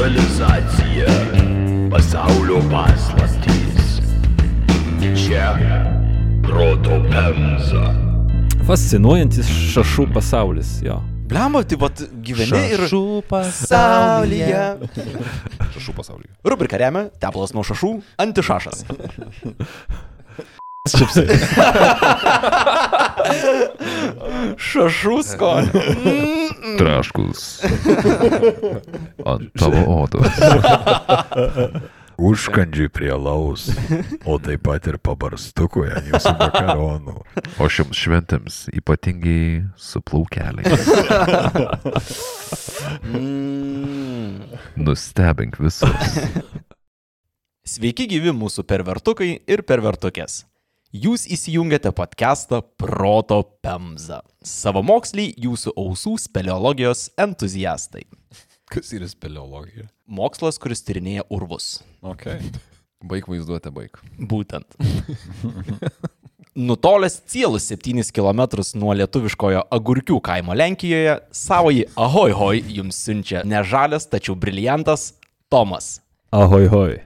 Digitalizacija. Pasaulio paslaptys. Čia proto pemza. Fascinuojantis šašų pasaulis, jo. Blemba, tai vat gyveni ir... Šašų pasaulyje. Šašų pasaulyje. Rubrika remia tepalas nuo šašų, antišašas. šašų skonio. Traškus. Ant tavo odos. Užkandžiai prie laus, o taip pat ir pabarstukui ant jūsų makaronų. O šiems šventėms ypatingai su plaukeliais. Mm. Nustebink visus. Sveiki gyvi mūsų pervertukai ir pervertukės. Jūs įsijungiate podcastą Proto Pemza. Savo moksliai jūsų ausų speleologijos entuziastai. Kas yra speleologija? Mokslas, kuris tyrinėja urvus. Ok. Baig vaizduoti, baig. Būtent. Nutolęs cielus 7 km nuo lietuviškojo Agurkių kaimo Lenkijoje, savoji ahoj hoj jums siunčia ne žalias, tačiau briliantas Tomas. Ahoj, hoj.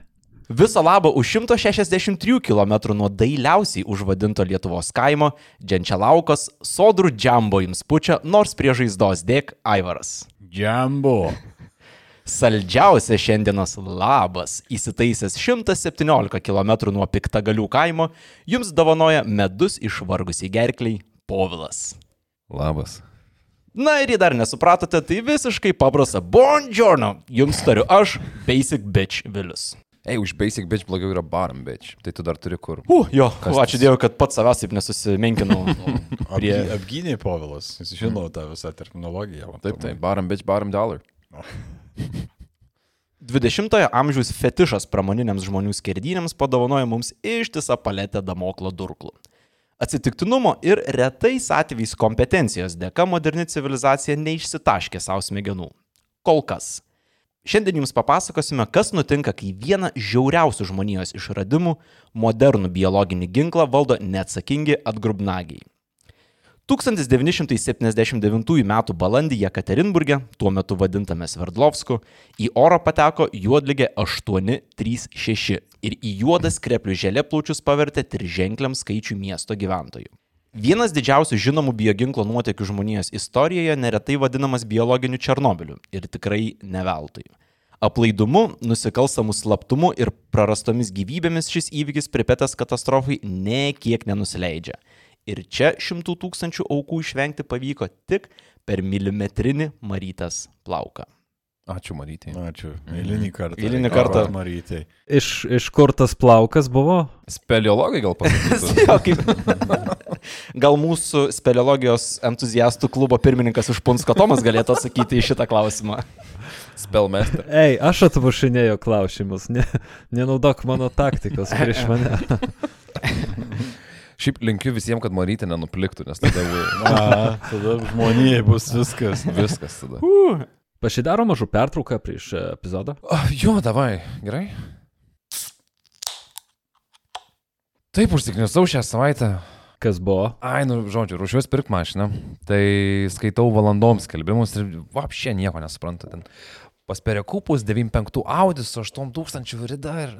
Viso labo už 163 km nuo dailiausiai užvadinto Lietuvos kaimo, Dženčialaukos, sodrų džambo jums pučia, nors prie žaizdos dėk Aivaras. Džambo. Saldžiausia šiandienos labas, įsitaisęs 117 km nuo Piktagalių kaimo, jums dovanoja medus išvargusiai gerkliai Povilas. Labas. Na ir jei dar nesupratote, tai visiškai paprasta. Buongiorno, jums tariu aš, Basic Bitch Vilius. Ei, už basic bitch blogiau yra bottom bitch. Tai tu dar turi kur. Uh, jo, Kas ačiū? Dievui, kad pats savęs taip nesusimenkinau. Apgy, apgynė Povilas. Jis žino tą visą terminologiją. va, Taip, taip. Bottom bitch, bottom dollar. 20-ojo amžiaus fetišas pramoniniams žmonių skerdynėms padovanojo mums ištisą paletę damoklo durklų. Atsitiktinumo ir retais atvejais kompetencijos dėka moderni civilizacija neišsitaškė savo smegenų. Kol kas. Šiandien jums papasakosime, kas nutinka, kai vieną žiauriausių žmonijos išradimų - modernų biologinį ginklą valdo neatsakingi atgrubnagiai. 1979 m. balandį Jekaterinburgė, tuo metu vadintame Sverdlovsku, į orą pateko juodligė 836 ir į juodas kreplių želėplaučius pavertė triženkliam skaičiui miesto gyventojų. Vienas didžiausių žinomų bioginklo nuotekių žmonijos istorijoje neretai vadinamas biologiniu Černobiliu ir tikrai neveltui. Aplaidumu, nusikalstamų slaptumu ir prarastomis gyvybėmis šis įvykis pripetęs katastrofai nekiek nenusileidžia. Ir čia šimtų tūkstančių aukų išvengti pavyko tik per milimetrinį Marytės plauką. Ačiū, Marytė. Ačiū. Eilinį kartą. Eilinį kartą. Marytė. Iš, iš kur tas plaukas buvo? Speleologai gal pasakytų. Jo, kaip... Gal mūsų speleologijos entuziastų klubo pirmininkas iš Punsko Tomas galėtų atsakyti į šitą klausimą. Spellmaster. Ei, aš atvašinėjau klausimus, ne, nenaudok mano taktikos prieš mane. Šiaip linkiu visiems, kad Marytė nenupliktų, nes tada A, tada žmonijai bus viskas. viskas tada. Pasidarom mažų pertrauką prieš e, epizodą. O, jo, davai, gerai. Taip, užsiknisau šią savaitę. Kas buvo? Ai, nu, žodžiu, ruošiuosi pirkti mašiną. Tai skaitau valandoms skelbimus ir vapšė nieko nesuprantu. Ten pas perekupus 95 Audis su 8000 rida ir...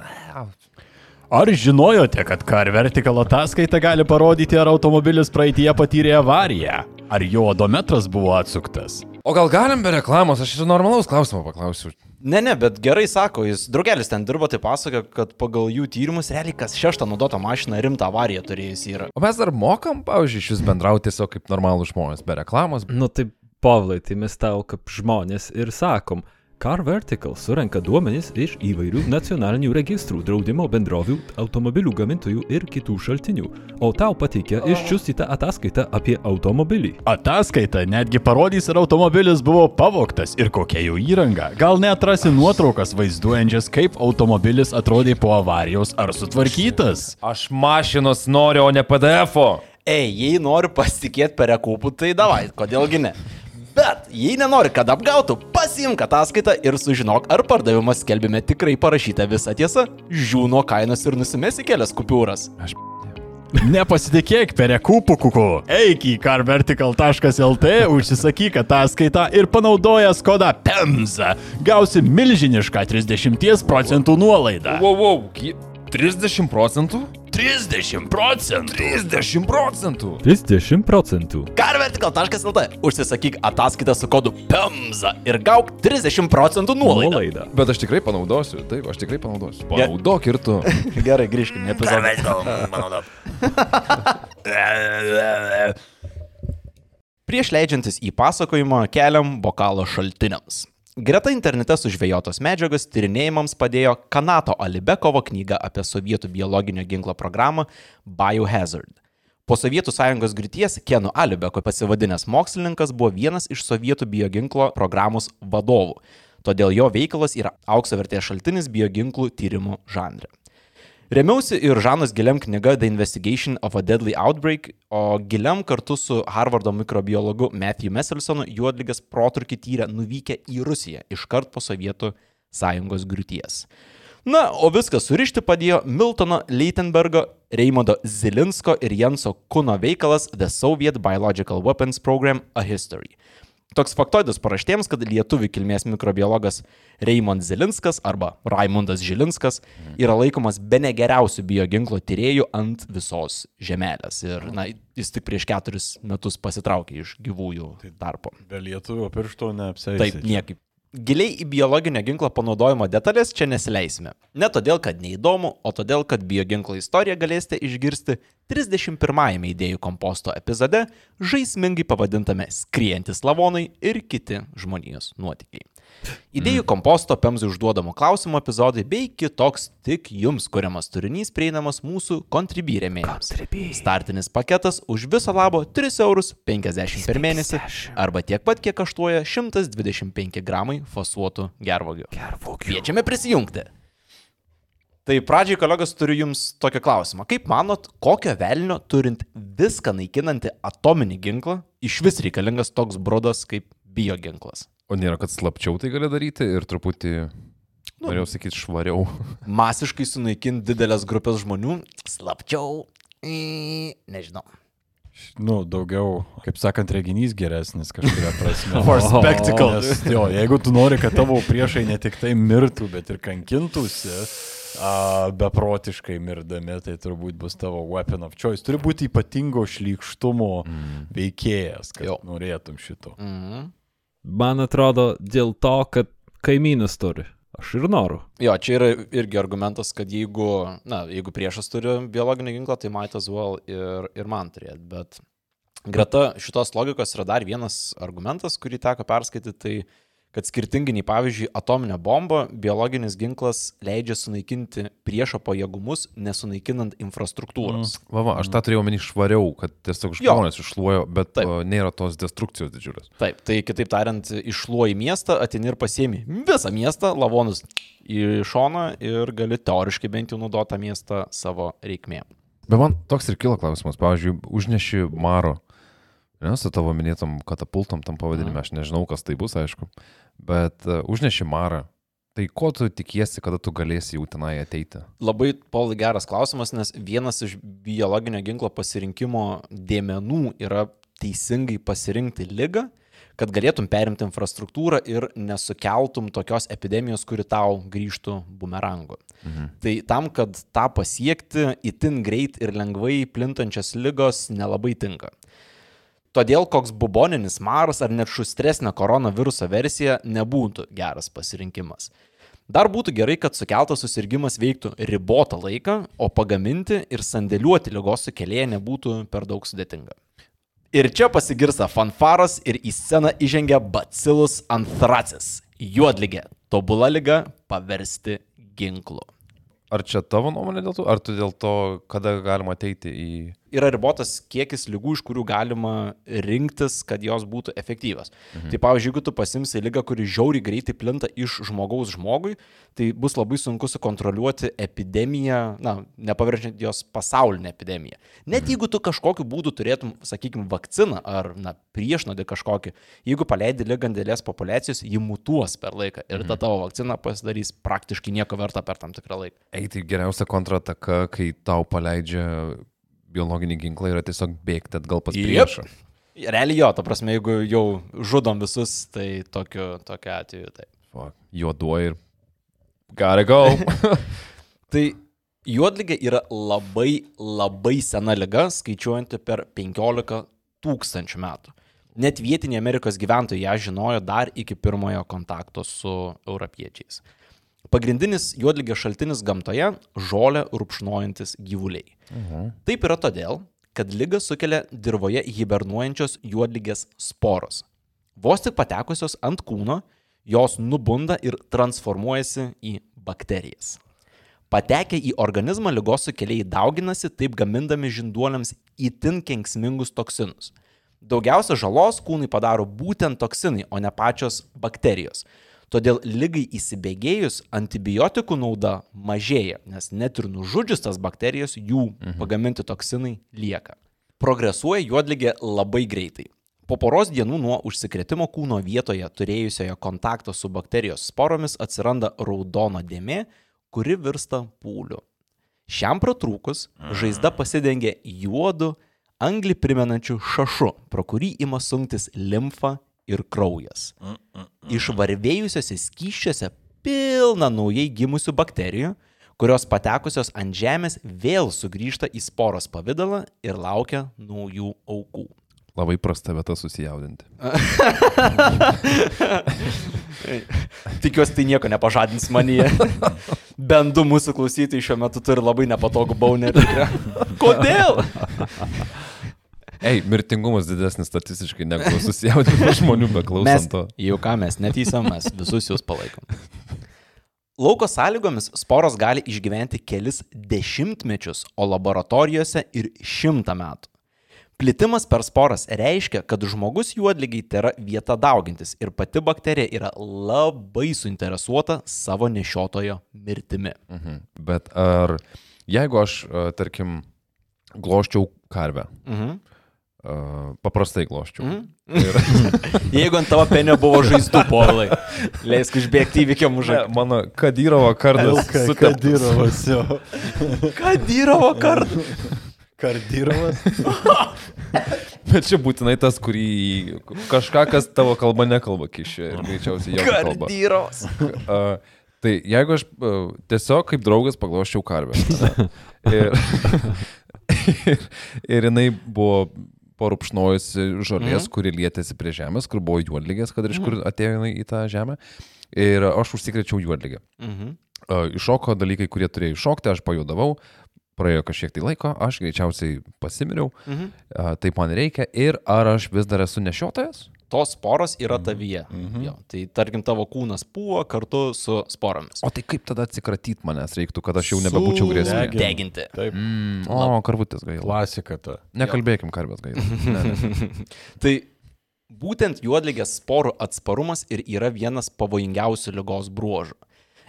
Ar žinojote, kad Car Vertical ataskaita gali parodyti, ar automobilis praeitie patyrė avariją? Ar jo odometras buvo atsuktas? O gal galim be reklamos, aš ir normalaus klausimo paklausiu. Ne, ne, bet gerai sako, jis draugelis ten dirbo, tai pasako, kad pagal jų tyrimus realiai kas šeštą naudotą mašiną rimtą avariją turėjus yra. O mes dar mokam, pavyzdžiui, iš vis bendrauti tiesiog kaip normalų žmonės, be reklamos. Nu tai, Pavlai, tai mes tau kaip žmonės ir sakom. Car Vertical surenka duomenys iš įvairių nacionalinių registrų, draudimo bendrovių, automobilių gamintojų ir kitų šaltinių, o tau pateikia iščiustytą ataskaitą apie automobilį. Ataskaita netgi parodys, ar automobilis buvo pavogtas ir kokia jo įranga. Gal net rasi nuotraukas vaizduojančias, kaip automobilis atrodė po avarijos ar sutvarkytas. Aš mašinos noriu, o ne PDF-o. Ei, jei nori pasitikėti per rekupų, tai davai, kodėlgi ne. Bet jei nenori, kad apgautų, pasiimk ataskaitą ir sužinok, ar pardavimas skelbime tikrai parašyta visa tiesa, žiūno kainos ir nusimesi kelias kupiūras. Aš... Nepasitikėk perekūpų kuku. Eik į carvertical.lt, užsisakyk ataskaitą ir panaudojęs kodą PEMZA gausi milžinišką 30 procentų nuolaidą. Wow, wow, ki- 30 procentų? 30 procentų. 30 procentų. 30 procentų. Carvertical.lt užsisakyk ataskaitą su kodu PEMZA ir gauk 30 procentų nuolaidą. Nuolaida. Bet aš tikrai panaudosiu, taip, aš tikrai panaudosiu. Panaudok ir tu. Gerai, grįžkime į epizodą. Prieš leidžiantis į pasakojimą keliam bokalo šaltiniams. Greta internete sužvėjotos medžiagos tyrinėjimams padėjo Kanato Alibekovo knyga apie sovietų biologinio ginklo programą Biohazard. Po Sovietų sąjungos griūties Kenu Alibeko pasivadinęs mokslininkas buvo vienas iš sovietų bioginklo programos vadovų. Todėl jo veikalas yra aukso vertės šaltinis bioginklų tyrimų žanre. Remiausi ir Žanos Giliam knyga The Investigation of a Deadly Outbreak, o Giliam kartu su Harvardo mikrobiologu Matthew Messelsonu juodligas protrukį tyrė nuvykę į Rusiją iškart po Sovietų sąjungos griūties. Na, o viską surišti padėjo Miltono Leitenbergo, Reimondo Zilinsko ir Jenso Kuno veikalas The Soviet Biological Weapons Program – A History. Toks faktoidas paraštėms, kad lietuvių kilmės mikrobiologas Raimond Zilinskas arba Raimondas Žilinskas yra laikomas be negeriausių bioginklo tyriejų ant visos žemelės. Ir, na, jis tik prieš keturis metus pasitraukė iš gyvųjų tarpo. Be lietuvių piršto neapsėsi. Taip, niekaip. Giliai į biologinio ginklo panaudojimo detalės čia nesileisime. Ne todėl, kad neįdomu, o todėl, kad bioginklo istoriją galėsite išgirsti 31-ame idėjų komposto epizode, žaismingai pavadintame Skriejantis lavonai ir kiti žmonijos nuotykiai. Idėjų komposto pemzai užduodamo klausimo epizodai bei kitoks tik jums kuriamas turinys prieinamas mūsų Contribui rėmėjams. Startinis paketas už viso labo 3 eurus 50 per mėnesį arba tiek pat, kiek kaštuoja 125 gramai fasuotų gervogių. Kviečiame prisijungti. Tai pradžiai, kolegos, turiu Jums tokią klausimą. Kaip manot, kokio velnio turint viską naikinantį atominį ginklą, iš vis reikalingas toks brodas kaip bioginklas? O nėra, kad slapčiau tai gali daryti ir truputį, nu, norėjau sakyti, švariau. Masiškai sunaikinti didelės grupės žmonių, slapčiau, mm, nežinau. Nu, daugiau, kaip sakant, reginys geresnis kažkuria prasme. For spectacle. Nes, jo, jeigu tu nori, kad tavo priešai ne tik tai mirtų, bet ir kankintųsi, a, beprotiškai mirdami, tai turbūt bus tavo weapon of choice. Turi būti ypatingo šlykštumo mm. veikėjas, kad Jo. norėtum šito. Mhm. Man atrodo, dėl to, kad kaimynas turi. Aš ir noriu. Jo, čia yra irgi argumentas, kad jeigu, na, jeigu priešas turi biologinį ginklą, tai might as well ir, ir man turėti. Bet greta šitos logikos yra dar vienas argumentas, kurį teko perskaityti, tai kad skirtingai nei pavyzdžiui atominė bomba, biologinis ginklas leidžia sunaikinti priešo pajėgumus, nesunaikinant infrastruktūros. Va, va, aš tą turėjau menį švariau, kad tiesiog žmonės iššluojo, bet Taip. nėra tos destrukcijos didžiulės. Taip, tai kitaip tariant, iššluoji miestą, atini ir pasiemi visą miestą, lavonus į šoną ir gali teoriškai bent jau naudoti tą miestą savo reikmėm. Bet man toks ir kilo klausimas, pavyzdžiui, užneši Maro, ne, su tavo minėtom katapultom tam pavadinime, aš nežinau, kas tai bus, aišku, bet uh, užneši Marą, tai ko tu tikiesi, kada tu galėsi jau tenai ateiti? Labai, Paulai, geras klausimas, nes vienas iš biologinio ginklo pasirinkimo dėmenų yra teisingai pasirinkti lygą, kad galėtum perimti infrastruktūrą ir nesukeltum tokios epidemijos, kuri tau grįžtų bumerangu. Mhm. Tai tam, kad tą pasiekti, itin greit ir lengvai plintančios lygos nelabai tinka. Todėl koks buboninis maras ar net šustresnė koronaviruso versija nebūtų geras pasirinkimas. Dar būtų gerai, kad sukeltas susirgymas veiktų ribotą laiką, o pagaminti ir sandėliuoti lygos sukėlėją nebūtų per daug sudėtinga. Ir čia pasigirsta fanfaros ir į sceną įžengia Bacillus anthracis - juodligė, tobula lyga paversti ginklu. Ar čia tavo nuomonė dėl to, ar tu dėl to, kada galima ateiti į... yra ribotas kiekis lygų, iš kurių galima rinktis, kad jos būtų efektyvios. Mhm. Tai pavyzdžiui, jeigu tu pasimsi lygą, kuri žiauriai greitai plinta iš žmogaus žmogui, tai bus labai sunku sukontroliuoti epidemiją, na, nepaverčiant jos pasaulinę epidemiją. Net mhm. jeigu tu kažkokiu būdu turėtum, sakykime, vakciną ar, na, priešnodį kažkokį, jeigu paleidi lygą ant dėlės populacijos, ji mutuos per laiką ir ta tavo vakcina pasidarys praktiškai nieko verta per tam tikrą laiką. Ei, tai geriausia kontrataka, kai tau paleidžia biologinį ginklą yra tiesiog bėgti atgal pas Jep. priešą. Realiai jo, ta prasme, jeigu jau žudom visus, tai tokiu, tokiu atveju tai. Fuck. Juoduoji ir... Gotta go. Tai juodligė yra labai, labai sena lyga, skaičiuojanti per 15 tūkstančių metų. Net vietiniai Amerikos gyventojai ją žinojo dar iki pirmojo kontakto su europiečiais. Pagrindinis juodligės šaltinis gamtoje - žolę rupšnojantis gyvuliai. Taip yra todėl, kad lygą sukelia dirboje hibernuojančios juodligės sporos. Vos tik patekusios ant kūno, jos nubunda ir transformuojasi į bakterijas. Patekę į organizmą lygos sukėlėjai dauginasi, taip gamindami žinduoliams itin kenksmingus toksinus. Daugiausia žalos kūnui padaro būtent toksinai, o ne pačios bakterijos. Todėl lygai įsibėgėjus antibiotikų nauda mažėja, nes net ir nužudžius tas bakterijas, jų pagaminti toksinai lieka. Progresuoja juodligė labai greitai. Po poros dienų nuo užsikrėtimo kūno vietoje turėjusioje kontakto su bakterijos sporomis atsiranda raudona dėmė, kuri virsta pūliu. Šiam pratrūkus žaizda pasidengia juodu, anglį primenančiu šašu, pro kurį ima sunktis limfa ir kraujas. Išvarvėjusiose skyščiuose pilna naujai gimusių bakterijų, kurios patekusios ant žemės vėl sugrįžta į sporos pavydalą ir laukia naujų aukų. Labai prasta vieta susijaudinti. Tikiuosi, tai nieko nepažadins manyje. Bent du mūsų klausytojai šiuo metu turi labai nepatogų baunerį. Kodėl? Ei, mirtingumas didesnis statistiškai negu susijaudinimo žmonių beklausant to. jau ką mes netysiam, mes visus jūs palaikom. Lauko sąlygomis sporos gali išgyventi kelis dešimtmečius, o laboratorijose ir šimtą metų. Plitimas per sporas reiškia, kad žmogus juodlygiai yra vieta daugintis ir pati bakterija yra labai suinteresuota savo nešiotojo mirtimi. Mhm. Bet ar jeigu aš, a, tarkim, gloščiau karvę, Mhm. A, paprastai gloščiau. Mhm. Ir, Jeigu ant tavo penio buvo žaizdų polai, leisk užbėgti įvykiam už akių. mano Kadyrovo kardas suteptas. Kadyrovas jo. Kadyrovo kartu. Kardyrovas. Bet čia būtinai tas, kurį kažką, kas tavo kalba nekalba kišė ir greičiausiai jo. Kardyrovas. Uh, tai jeigu aš uh, tiesiog kaip draugas pagloščiau karvę. Ir, ir, ir jinai buvo porupšnojusi žolės, Mhm. kuri lietėsi prie žemės, kur buvo juodligės, kad iš kur atėjo į tą žemę. Ir aš užsikrėčiau juodligę. Mhm. Iššoko dalykai, kurie turėjo iššokti, aš pajudavau, praėjo kažkiek tai laiko, aš greičiausiai pasimiriau, Mhm. taip man reikia. Ir ar aš vis dar esu nešiotojas? Tos sporos yra tavyje. Mhm. Jo, tai tarkim tavo kūnas puvo kartu su sporomis. O tai kaip tada atsikratyti manęs reiktų, kad aš jau nebebūčiau grėsmė? Sudegint. Deginti. Taip. Mm, o, karvutės gaila. Klasika ta. Nekalbėkim karvės gaila. Ne, ne. Tai būtent juodligės sporų atsparumas ir yra vienas pavojingiausių lygos bruožų.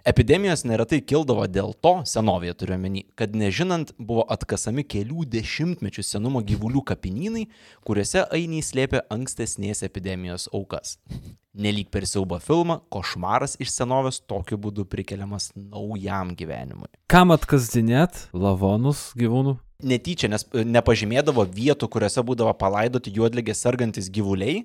Epidemijos neretai kildavo dėl to, senovėje turiu menį, kad nežinant buvo atkasami kelių dešimtmečių senumo gyvulių kapinynai, kuriuose ainiai slėpė ankstesnės epidemijos aukas. Nelyg per siaubo filmą, košmaras iš senovės tokiu būdu prikeliamas naujam gyvenimui. Kam atkasdinėt lavonus gyvūnų? netyčia, nes e, nepažymėdavo vietų, kuriuose būdavo palaidoti juodligės sergantis gyvuliai.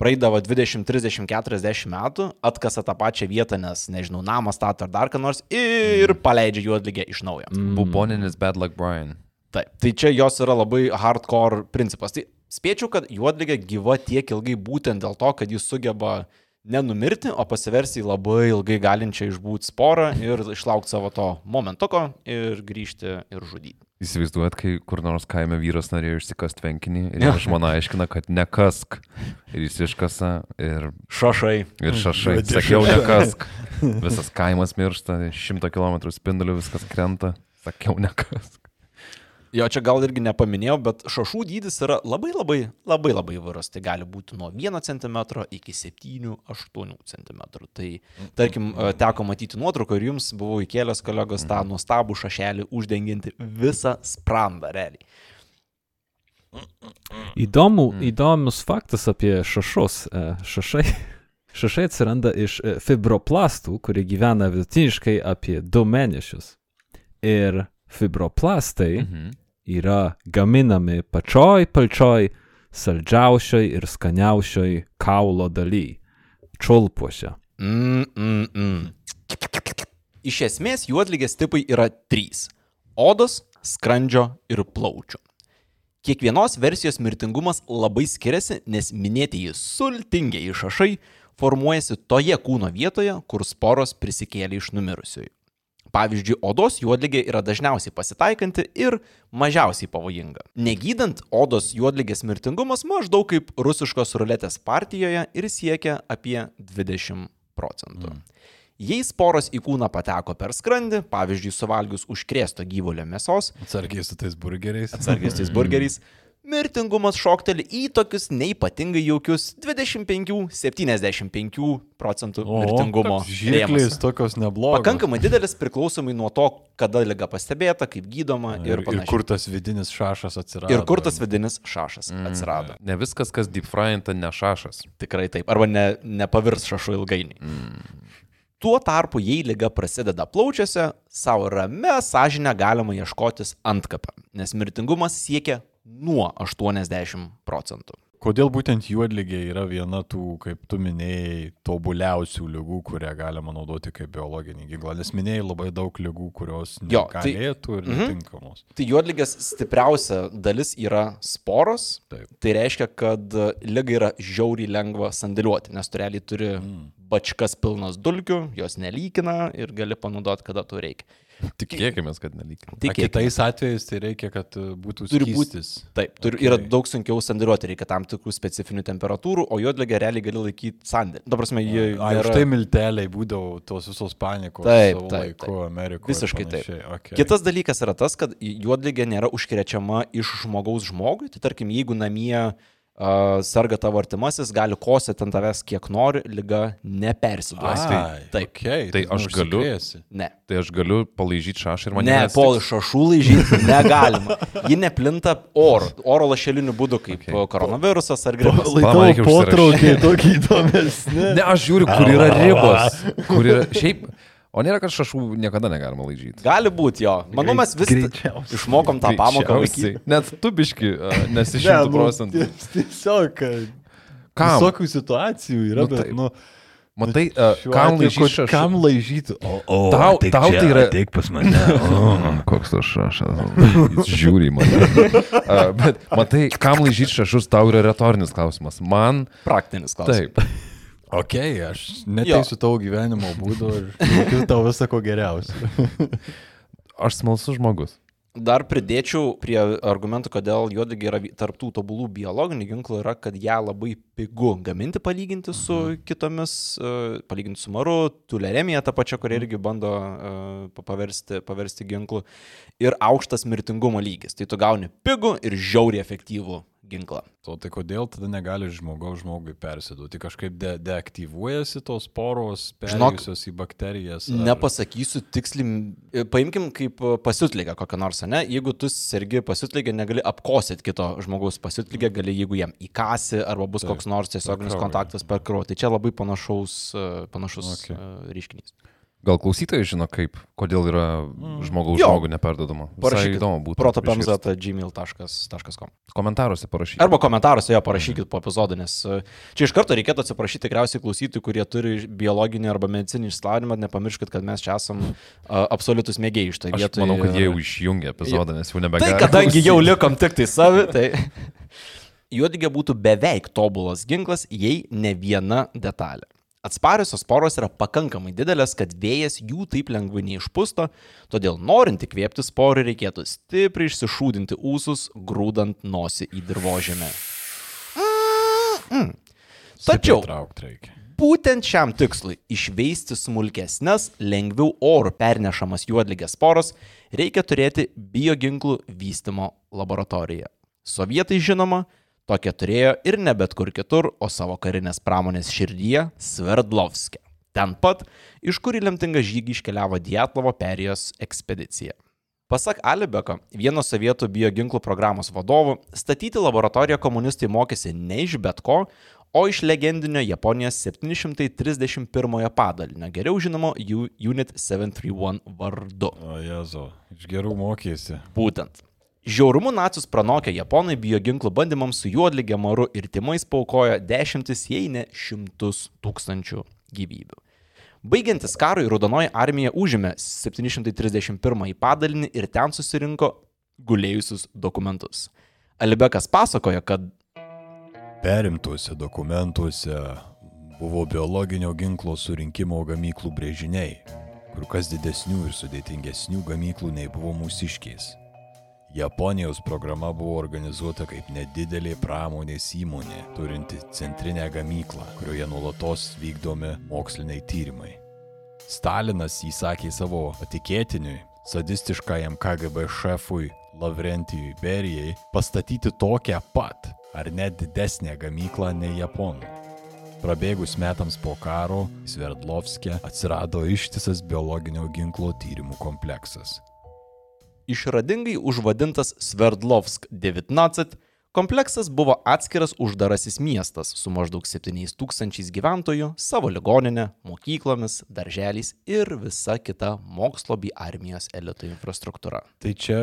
Praeidavo 20, 30, 40 metų, atkasa tą pačią vietą, nes, nežinau, namą stato ar dar ką nors ir paleidžia juodligę iš naujo. Mm. Buboninis Bad Luck Brian. Taip, tai čia jos yra labai hardcore principas. Tai spėčiau, kad juodligė gyva tiek ilgai būtent dėl to, kad jis sugeba nenumirti, o pasiversti į labai ilgai galinčią išbūti sporą ir išlaukti savo to momentuko ir grįžti ir žudyti. Įsivaizduojat, kai kur nors kaime vyras norėjo išsikast tvenkinį ir jo žmona aiškina, kad nekask. Ir jis iškasa ir, Šašai. ir šašai. Sakiau, nekask. Visas kaimas miršta, šimto kilometrų spinduliu viskas krenta. Sakiau, nekask. Jo, čia gal irgi nepaminėjau, bet šašų dydis yra labai labai labai labai įvairus. Tai gali būti nuo 1 cm iki 7-8 cm. Tai tarkim, e, teko matyti nuotrauką ir jums buvau įkėlęs kolegos tą nuostabų šašelį uždengianti visą sprandą realiai. Įdomu, Mm. įdomus faktas apie šašus. E, Šašai, šašai atsiranda iš e, fibroplastų, kurie gyvena vidutiniškai apie 2 mėnesius. Ir fibroplastai Mhm. yra gaminami pačioj pačioj saldžiausioj ir skaniausioj kaulo daly - čiulpuose. Mm, mm, mm. Iš esmės juodligės tipai yra trys - odos, skrandžio ir plaučių. Kiekvienos versijos mirtingumas labai skiriasi, nes minėtieji sultingiai šašai formuojasi toje kūno vietoje, kur sporos prisikėlė iš numirusiųjų. Pavyzdžiui, odos juodligė yra dažniausiai pasitaikanti ir mažiausiai pavojinga. Negydant, odos juodligės mirtingumas maždaug kaip rusiškos ruletės partijoje ir siekia apie 20 procentų. Mm. Jei sporos į kūną pateko per skrandį, pavyzdžiui, suvalgius užkrėsto gyvulio mėsos, Atsargiai su tais burgeriais. atsargiai su tais burgeriais, mirtingumas šokteli į tokius neipatingai jaukius 25-75 procentų mirtingumo. Žirklės rėmuose. tokios neblogos. Pakankamai didelis priklausomai nuo to, kada lyga pastebėta, kaip gydoma ir, Ir, ir panašiai. kur tas vidinis šašas atsirado. ir kur tas vidinis šašas atsirado. Ne viskas, kas deep fryinta, ne šašas. Tikrai taip. Arba ne, nepavirs šašu ilgainiui. Tuo tarpu, jei lyga prasideda plaučiuose, savo rame sąžinę galima ieškotis antkapę, nes mirtingumas siekia nuo 80 procentų. Kodėl būtent juodligė yra viena tų, kaip tu minėjai, tobuliausių lygų, kurią galima naudoti kaip biologinį ginklą? Nes minėjai labai daug lygų, kurios Jo, tai- galėtų ir Mhm. netinkamos. Tai juodligės stipriausia dalis yra sporos. Taip. Tai reiškia, kad lyga yra žiauriai lengva sandėliuoti, nes tu realiai turi Mm. bačkas pilnas dulkių, jos nelykina ir gali panaudoti, kada tu reikia. Tikėkime, kad nelikime. Tik kitais atvejais tai reikia, kad uh, būtų Turi skystis. Taip, turi, Okay. yra daug sunkiau sandėliuoti, reikia tam tikrų specifinių temperatūrų, o juodligę realiai gali laikyti sandėlį. Dabar prasme, jie A, ir štai milteliai būdavo tos visos panikos. Taip, savo taip, laiku Amerikoje. Visiškai taip. Okay. Kitas dalykas yra tas, kad juodligė nėra užkrečiama iš žmogaus žmogui. Tai tarkim, jeigu namie uh, serga tavo artimasis, gali kosėti ant tavęs kiek nori, lyga nepersiduos. Ai, Taip. Okay, Tai aš galiu-. Ne. Tai aš galiu palaižyti šašą ir man Ne, po šašų laižyti negalima. Ji neplinta oro, oro lašeliniu būdu, kaip Okay. koronavirusas ar gripas. Laikau, potraukiai tokį įdomesnį. Ne, aš žiūriu, kur yra ribos. Kur yra... Šiaip, o nėra, kad šašų niekada negalima laižyti. Gali būti jo. Manau, mes vis Greičiausiai. išmokom tą pamoką Greičiausiai. Net tu biški, a, nesi šimtų procentų. Tiesiog, kad Kam? visokių situacijų yra, Nu, bet, taip. nu, Matai, šiuo kam laižyti? Kam laižyti? O, O, Tau- ateik tau čia, tai yra- Ateik pas mane. O, koks tas šašas. Žiūri mane. A, Bet matai, kam laižyti šašus, tau yra retorinis klausimas. Man Praktinis klausimas. taip. Ok, aš neteisiu tavo gyvenimo būdo ir linkiu tau visako geriausio. Aš smalsus žmogus. Dar pridėčiau prie argumentų, kodėl juodligė yra tarptų tobulų biologinių ginklų, yra, kad ją labai pigu gaminti palyginti su Mhm. kitomis, e, palyginti su maru, tuleremija ta pačia, kuri irgi bando e, pa- paversti, paversti ginklu, ir aukštas mirtingumo lygis. Tai tu gauni pigų ir žiauriai efektyvų ginklą. O tai kodėl tada negali žmogaus žmogui persiduoti? Kažkaip de deaktyvuojasi tos poros, Žinok, perėjusios į bakterijas? ar- Nepasakysiu tiksliai, e, paimkim kaip pasiutlygą kokią nors, ne? Jeigu tu sergi pasiutlygę, negali apkosėti kito žmogaus pasiutlygę, gali jeigu jam įkasi arba bus Taip, koks nors tiesioginis kontaktas per kraują. Tai čia labai panašaus, e, panašus okay. reiškinys. Gal klausytojai žino, kaip, kodėl yra žmogaus Jo. žmogų neperdodama. Parašykit įdomu būtų. protopemza.gmail.com Komentaruose parašykite. Arba komentaruose jo parašykit po epizodą, nes e, čia iš karto reikėtų atsiprašyti tikriausiai klausytojų, kurie turi biologinį arba medicinį išslavinimą, nepamirškit, kad mes čia esam uh, absoliutus mėgėjai iš tai Aš vietoje. manau, kad jie jau išjungė epizodą, nes jau Tai nebegali. kadangi jau likom tik tai savi, tai juodligė būtų beveik tobulas ginklas, jei ne viena detalė. Atspariosios poros yra pakankamai didelės, kad vėjas jų taip lengvai neišpusto, todėl norint įkvėpti sporų reikėtų stipriai išsišūdinti ūsus, grūdant nosį į dirbožėmę. Mm. Tačiau Traukti reikia. Būtent šiam tikslui išveisti smulkesnės, lengviau orų pernešamas juodligės poros reikia turėti bioginklų vystimo laboratoriją. Sovietai žinoma, tokią turėjo ir ne bet kur kitur, o savo karinės pramonės širdyje - Sverdlovske. Ten pat, iš kur į lemtingą žygį iškeliavo Dietlovo perijos ekspedicija. Pasak Alibeko, vieno sovietų bioginklų programos vadovų, statyti laboratoriją komunistai mokėsi ne iš bet ko, o iš legendinio Japonijos 731 padalinio, geriau žinomo Unit 731 vardu. O Jezu, iš gerų mokėsi. Būtent. Žiaurumu nacius pranokę japonai bioginklų bandymams su juodligė, maru ir timais paukojo dešimtis, jei ne šimtus tūkstančių gyvybių. Baigiantis karui, Raudonoji armija užėmė 731 padalinį ir ten susirinko gulėjusius dokumentus. Alibekas pasakojo, kad Perimtuose dokumentuose buvo biologinio ginklo surinkimo gamyklų brėžiniai, kur kas didesnių ir sudėtingesnių gamyklų nei buvo mūsiškiais. Japonijos programa buvo organizuota kaip nedidelė pramonės įmonė, turinti centrinę gamyklą, kurioje nuolatos vykdomi moksliniai tyrimai. Stalinas įsakė savo patikėtiniui, sadistiškajam KGB šefui Lavrentijui Berijai pastatyti tokią pat ar net didesnę gamyklą nei japonų. Prabėgus metams po karo, Sverdlovskė atsirado ištisas biologinio ginklo tyrimų kompleksas. Išradingai užvadintas Sverdlovsk 19, kompleksas buvo atskiras uždarasis miestas su maždaug 7000 gyventojų, savo ligoninė, mokyklomis, darželiais ir visa kita mokslo bei armijos elito infrastruktūra. Tai čia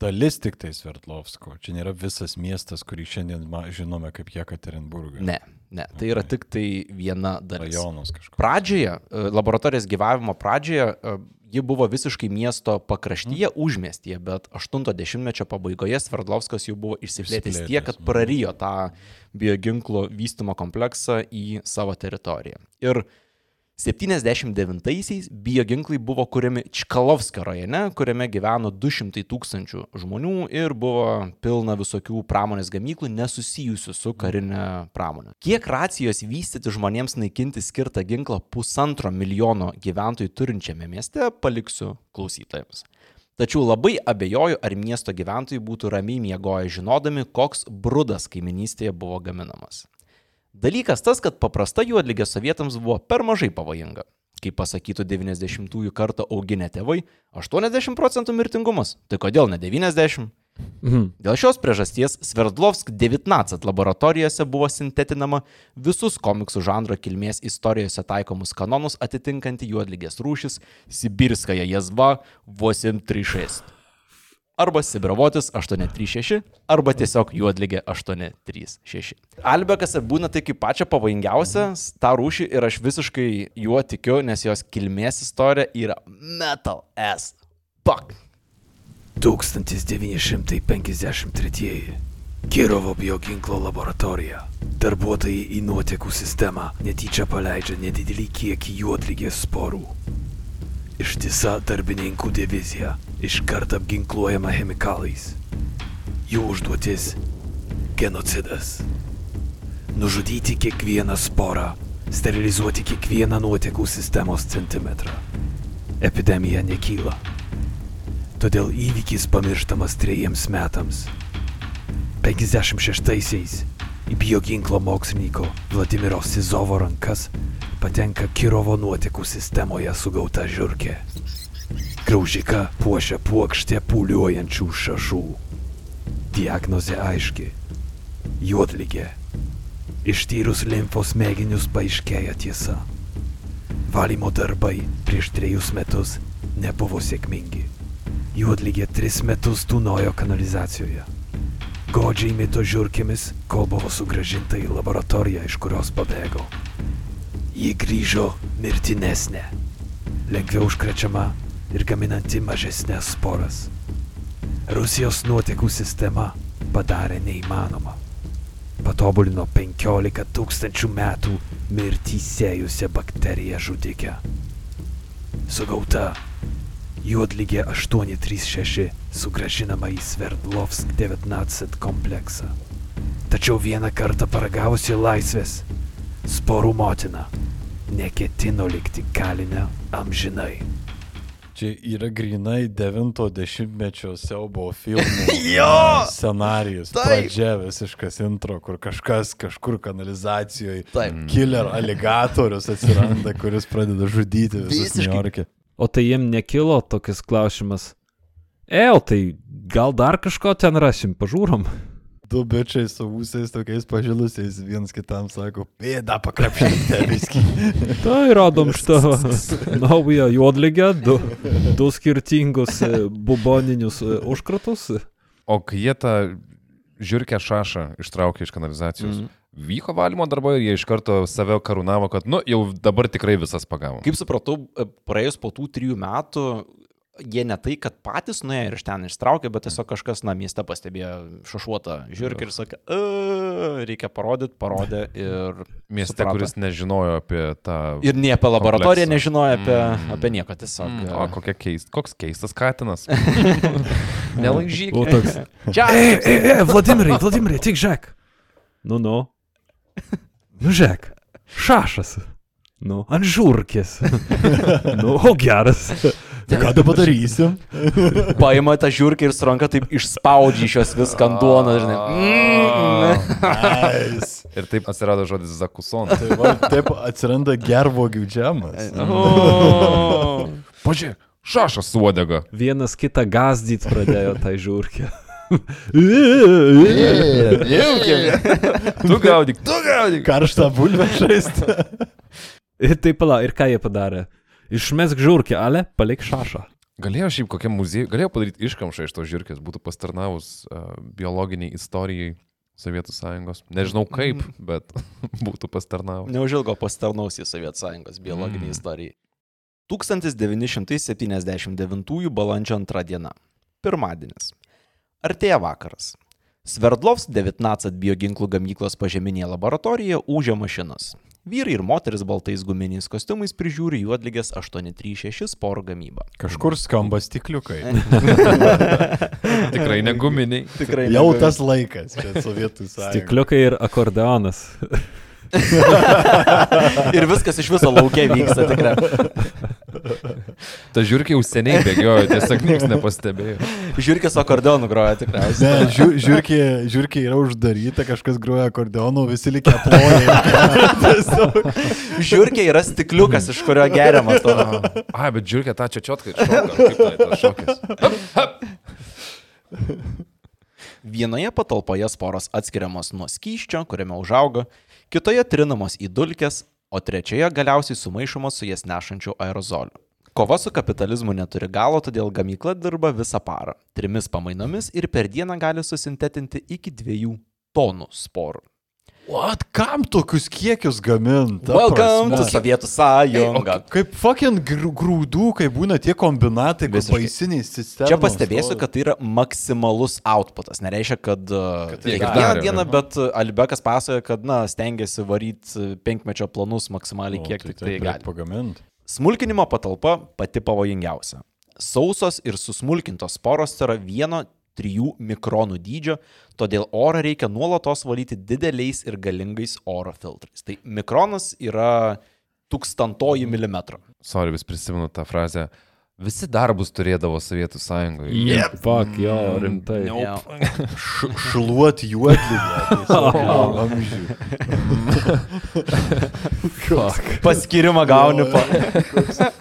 dalis tik tai Sverdlovsko, čia nėra visas miestas, kurį šiandien žinome kaip Jekaterinburgas. Ne, ne, tai yra tik tai viena dalis. Rajonas kažkoks. Pradžioje, e, laboratorijos gyvavimo pradžioje, e, ji buvo visiškai miesto pakraštyje, užmiestyje, bet 80-mečio pabaigoje Sverdlovskas jau buvo išsiplėtęs tiek, kad mhm. prarijo tą bioginklo vystymo kompleksą į savo teritoriją. Ir 79-aisiais bioginklai buvo kuriami Čkalovskio rajone, kuriame gyveno 200 tūkstančių žmonių ir buvo pilna visokių pramonės gamyklų nesusijusių su karinė pramonė. Kiek racijos vystyti žmonėms naikinti skirtą ginklą pusantro milijono gyventojų turinčiame mieste paliksiu klausytojams. Tačiau labai abejoju, ar miesto gyventojai būtų ramiai miegoję žinodami, koks brudas kaiminystėje buvo gaminamas. Dalykas tas, kad paprasta juodligė sovietams buvo per mažai pavojinga. Kaip pasakytų 90-ųjų kartą auginę tėvai, 80 procentų mirtingumas. Tai kodėl ne 90? Mhm. Dėl šios priežasties Sverdlovsk 19 laboratorijose buvo sintetinama visus komiksų žanro kilmės istorijose taikomus kanonus atitinkanti juodligės rūšis Sibirskaja jazva 836. Arba Sibirovotis 836, arba tiesiog juodligė 836. Albekas būna tai kaip pačią pavojingiausią tą rūšį ir aš visiškai juo tikiu, nes jos kilmės istorija yra metal as fuck. 1953. Kirovo bioginklo laboratorija. Darbuotojai į nuotekų sistemą netyčia paleidžia nedidelį kiekį juodligės sporų. Ištisa darbininkų divizija iškart apginkluojama chemikalais. Jų užduotis - genocidas. Nužudyti kiekvieną sporą, sterilizuoti kiekvieną nuotekų sistemos centimetrą. Epidemija nekyla. Todėl įvykis pamirštamas trejiems metams. 56-aisiais į bioginklo mokslininko Vladimiro Sizovo rankas patenka Kirovo nuotekų sistemoje sugauta žiūrkė. Graužika puošia puokštė pūliuojančių šašų. Diagnozė aiški - juodligė. Ištyrus limfos mėginius paaiškėja tiesa. Valymo darbai prieš trejus metus nebuvo sėkmingi. Juodligė tris metus tūnojo kanalizacijoje. Godžiai mito žiūrkėmis, kol buvo sugražinta į laboratoriją, iš kurios pabėgo. Ji grįžo mirtinesnė, lengviau užkrečiama ir gaminanti mažesnės sporas. Rusijos nuotekų sistema padarė neįmanoma. Patobulino 15 tūkstančių metų mirtį sėjusią bakteriją žudikę. Sugauta Juodligė 836 sugražinama į Sverdlovsk 19 kompleksą. Tačiau vieną kartą paragavusi laisvės, sporų motina neketino likti kalinę amžinai. Čia yra grinai 90-mečio siaubo filmų Jo! scenarijus. Taip. Pradžia visiškas intro, kur kažkas kažkur kanalizacijoje Taip. killer aligatorius atsiranda, kuris pradeda žudyti visus Visiškai. Niujorke. O tai jiem nekilo tokias klausimas. El, tai gal dar kažko ten rasim, pažiūrom. Du bičiai su ūsais tokiais pažilusiais vienas kitam sako, pėda pakrapšykite viskį. Tai radom šitą naują juodligę, du, du skirtingus e, buboninius e, užkratus. O kai jie tą žiūrkę šašą ištraukė iš kanalizacijos, Mhm. Vyko valymo darbai ir jie iš karto save karūnavo, kad, nu, jau dabar tikrai visas pagavo. Kaip supratau, e, praėjus po tų trijų metų, jie ne tai, kad patys nuėjo ir iš ten ištraukė, bet tiesiog kažkas na mieste pastebėjo šašuotą žiūrį ir sakė, "E, reikia parodyti, parodė ir... Mieste, suprato. kuris nežinojo apie tą... Ir nei apie laboratoriją kompleksą. nežinojo, apie, Mm. apie nieką tiesiog. Mm, e, o kokia keist, koks keistas katinas. Nelaižyk. O toks. Čia. Vladimirai, Vladimirai, tik žiūrėk. Nu, nu. Nu, žiūrėk. Šašas. Nu, ant žurkės. nu, o geras. Tai ką dabar darysim? Paima tą žiūrkę ir su ranka taip išspaudžia iš jos viską ant duonos, žinai. Mm. Nice. Ir taip atsirado žodis zakuson. Tai va, taip atsiranda gervogių džemas. O. Pažiūrėk, šašas su uodega. Vienas kitą gazdyti pradėjo tą žiūrkę. Tu gaudyk, tu gaudyk. Karštą bulvę žaisti. Ir taip pala, ir ką jie padarė? Išmesk žiūrkę, ale palik šašą. Galėjo šiaip kokiam muziejui, galėjo padaryti iškamšą iš tos žirkės, būtų pastarnavus uh, biologiniai istorijai Sovietų sąjungos. Nežinau kaip, bet būtų pastarnavus. Neužilgo pasitarnaus į Sovietų sąjungos biologinį Mm. istoriją. 1979 balandžio 2 diena. Pirmadienis. Artėja vakaras. Sverdlovs 19 bioginklų gamyklos pažeminėje laboratorijoje ūžia mašinas. Vyrai ir moteris baltais guminiais kostiumais prižiūri juodligės 836 sporų gamybą. Kažkur skamba stikliukai. Tikrai neguminiai. Tikrai Jau negaliu. tas laikas, čia Sovietų sąjunga. Stikliukai ir akordeonas. Ir viskas iš viso laukia vyksta tikrai. Ta žiūrkė jau seniai bėgiojo, tiesiog niekas nepastebėjo. Žiūrkės akordeonų groja tikriausiai. Ne, žiū, žiūrkė, žiūrkė yra uždaryta, kažkas groja akordeonu, visi likę ploja. Žiūrkė yra stikliukas, iš kurio geriama to. A, bet žiūrkė tą čia čiotką šoka. Kaip tai tas šokis? Vienoje patalpoje sporos atskiriamos nuo skyščio, kuriame užauga, kitoje trinamos į dulkes, o trečioje galiausiai sumaišomos su jas nešančiu aerozoliu. Kova su kapitalizmu neturi galo, todėl gamykla dirba visą parą, trimis pamainomis ir per dieną gali susintetinti iki dviejų tonų sporų. What? Kam tokius kiekius gaminti? Welcome to Sovietų O sąjunga. ka- kaip fucking gr- grūdų, kai būna tie kombinatai, Visiškai. baisiniai sistemai. Čia pastebėsiu, kad tai yra maksimalus outputas. Nereiškia, kad, kad tai kiekvieną dieną, bet uh, Albekas pasakoja, kad, na, stengiasi varyti penkmečio planus maksimaliai, kiek tik tai gali. Pagaminti. Smulkinimo patalpa pati pavojingiausia. Sausos ir susmulkintos sporos yra vieno 3 mikronų dydžio, todėl orą reikia nuolatos valyti dideliais ir galingais oro filtrais. Tai mikronas yra tūkstantoji milimetro. Sorry, vis prisimenu tą frazę. Visi darbus turėdavo Sovietų sąjungoje. Yep. Fuck, jo, rimtai. Jo. Š, šluot juodlygę. Paskirimą gauni pa.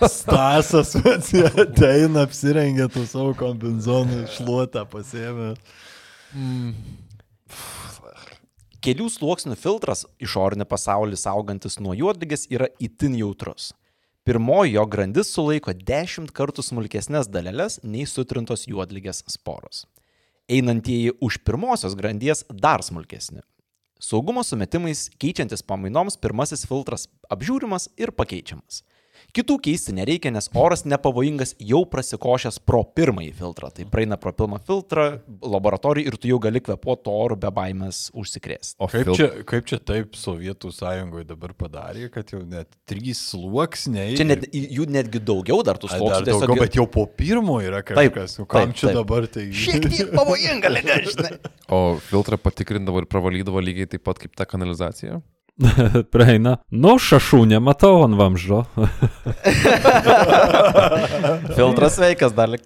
Stasas ateina, apsirengia tų savo kombinzonų, šluotą pasėmė. Kelių sluoksnių filtras išorinį pasaulį saugantis nuo juodligės yra itin jautrus. Pirmoji jo grandis sulaiko 10 kartų smulkesnės dalelės nei sutrintos juodligės sporos. Einantieji už pirmosios grandies dar smulkesni. Saugumo sumetimais keičiantis pamainoms pirmasis filtras apžiūrimas ir pakeičiamas. Kitų keisti nereikia, nes oras nepavojingas jau prasikošęs pro pirmąjį filtrą. Tai praeina pro pirmą filtrą laboratorijų ir tu jau gali kvepuoti oru be baimės užsikrėsti. O Kaip fil- čia, kaip čia taip Sovietų sąjungoje dabar padarė, kad jau net trys sluoksniai. Čia net, jų netgi daugiau dar tų sluoksnių. Dar daugiau, bet jau po pirmo yra kažkas. Nu, kam taip, čia taip. dabar tai... Šiek tiek pavojinga, liga, žinai. O filtrą patikrindavo ir pravalydavo lygiai taip pat kaip ta kanalizacija. Praeina. Nu, šašų nematau ant vamždo. Filtras veikas dar lik.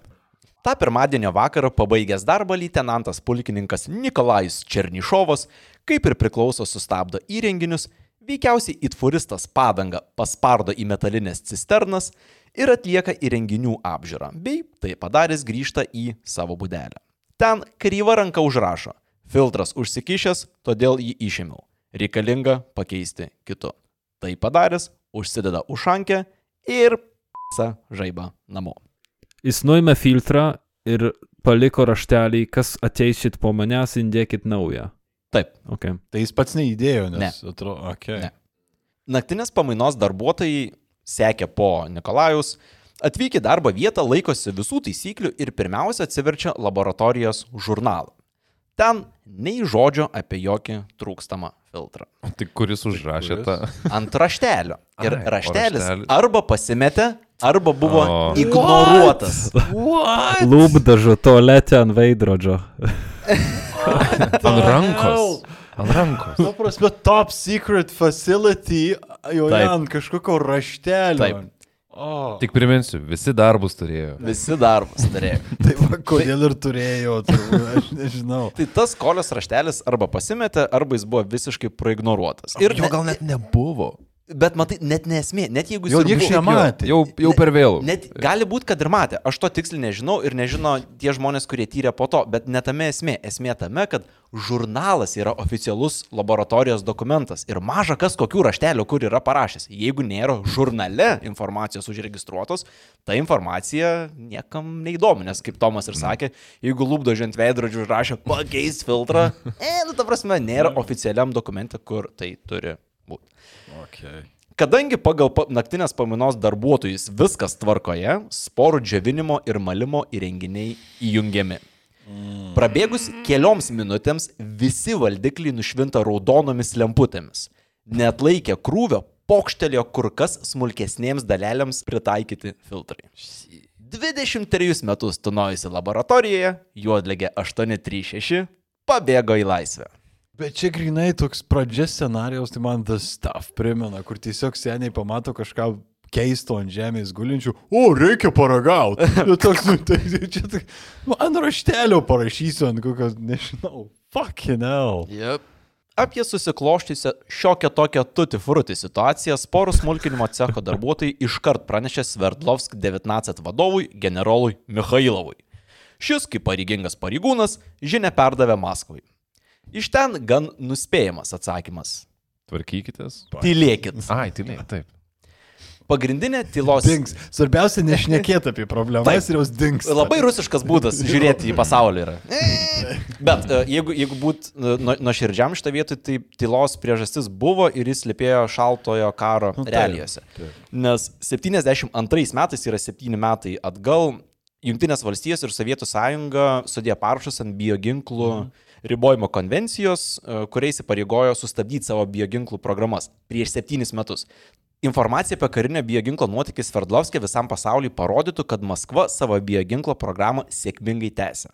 Ta pirmadienio vakarą pabaigęs darbą leitenantas pulkininkas Nikolajus Černišovas, kaip ir priklauso, sustabdo įrenginius, veikiausiai itfuristas padanga paspardo į metalinės cisternas ir atlieka įrenginių apžiūrą, bei tai padaręs grįžta į savo būdelę. Ten kryva ranka užrašo - filtras užsikišęs, todėl jį išėmiau. Reikalinga pakeisti kitu. Tai padaręs, užsideda užšankę ir p***a žaibą namo. Jis nuėmė filtrą ir paliko raštelį, kas ateisit po manęs, indėkit naują. Taip. Okay. Tai jis pats neįdėjo, nes Ne. atrodo, okei. Ne. Naktinės pamainos darbuotojai sekė po Nikolajus, atvykę į darbo vietą laikosi visų taisyklių ir pirmiausia atsiverčia laboratorijos žurnalą. Ten nei žodžio apie jokį trūkstamą filtrą. Tai kuris užrašė kuris? tą? Ant raštelio. Ir Ai, o raštelis raštelis- arba pasimetė, arba buvo O. ignoruotas. Lūpdažo tualete ant veidrodžio. Ant rankos. Ant rankos. Nu, prasme, top secret facility, jau Taip. ant kažkokio raštelio. Taip. O, Tik priminsiu, visi darbus turėjo. Visi darbus turėjo. tai va, kodėl ir turėjo, turbūt, aš nežinau. Tai tas kolios raštelis arba pasimetė, arba jis buvo visiškai praignoruotas. Ir jo gal net nebuvo. Bet matai, net nesmė, net jeigu jis ir niekas nematė. Jau, jau per vėlų. Net gali būti, kad ir matė. Aš to tiksliai nežinau ir nežino tie žmonės, kurie tyrė po to, bet ne tame esmė. Esmė tame, kad žurnalas yra oficialus laboratorijos dokumentas ir maža kas kokių raštelių kur yra parašęs. Jeigu nėra žurnale informacijos užregistruotos, ta informacija niekam neįdomi, nes kaip Tomas ir sakė, jeigu lūpdažiant veidrodžių užrašė pakeis filtrą, e, nu ta prasme, nėra oficialiam dokumente, kur tai turi. Okay. Kadangi pagal pa naktinės pamainos darbuotojus viskas tvarkoje, sporų džiovinimo ir malimo įrenginiai įjungiami. Prabėgus kelioms minutėms visi valdikliai nušvinta raudonomis lemputėmis. Net laikė krūvio, pokštelėjo kur kas smulkesnėms dalelėms pritaikyti filtrai. 23 metus tunojusi laboratorijoje, juodlegė 836, pabėgo į laisvę. Bet čia grinai toks pradžia scenarijos, tai man tas staff primena, kur tiesiog seniai pamato kažką keisto ant žemės gulinčių, o reikia paragauti. Nu, toks, nu, tai, čia tai, nu, ant raštelio parašysiu, ant kokios, nežinau, fucking hell. Yep. Apie susikloščiusią šiokią tokią tuti fruti situaciją sporų smulkinimo cecho darbuotojai iškart pranešė Sverdlovsk 19 vadovui generolui Mikhailovui. Šis, kaip pareigingas pareigūnas, žinia perdavė Maskvai. Iš ten gan nuspėjamas atsakymas. Tvarkykitės. Tylėkit. Ai, tylėk, taip. Pagrindinė tylos. Dings. Svarbiausia nešnekėti apie problemas Taip. ir jos dings. Labai rusiškas būdas žiūrėti į pasaulį yra. Bet e, jeigu, jeigu būt e, nuo nuo širdžiam šitą vietą, tai tylos priežastis buvo ir jis lipėjo šaltojo karo Nu, realijose. Nes 72 metais yra 7 metai atgal Junktinės valstijos ir Sovietų sąjunga sudėjo parašus ant bioginklų ribojimo konvencijos, e, kuriais įpareigojo sustabdyti savo bioginklų programas prieš 7 metus. Informacija apie karinę bioginklo nuotykį Sverdlovskė visam pasauliu parodytų, kad Maskva savo bioginklo programą sėkmingai tęsia.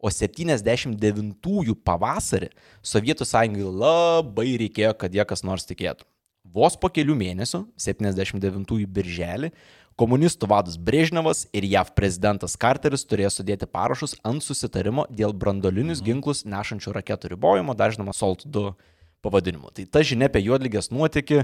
O 79-ųjų pavasarį Sovietų sąjungai labai reikėjo, kad jie kas nors tikėtų. Vos po kelių mėnesių, 79-ųjų birželį, komunistų vadas Brežnevas ir JAV prezidentas Carteris turėjo sudėti parašus ant susitarimo dėl brandolinius ginklus nešančių raketų ribojimo, dažnama SALT 2 pavadinimu. Tai ta žinia apie juodlygės nuotykį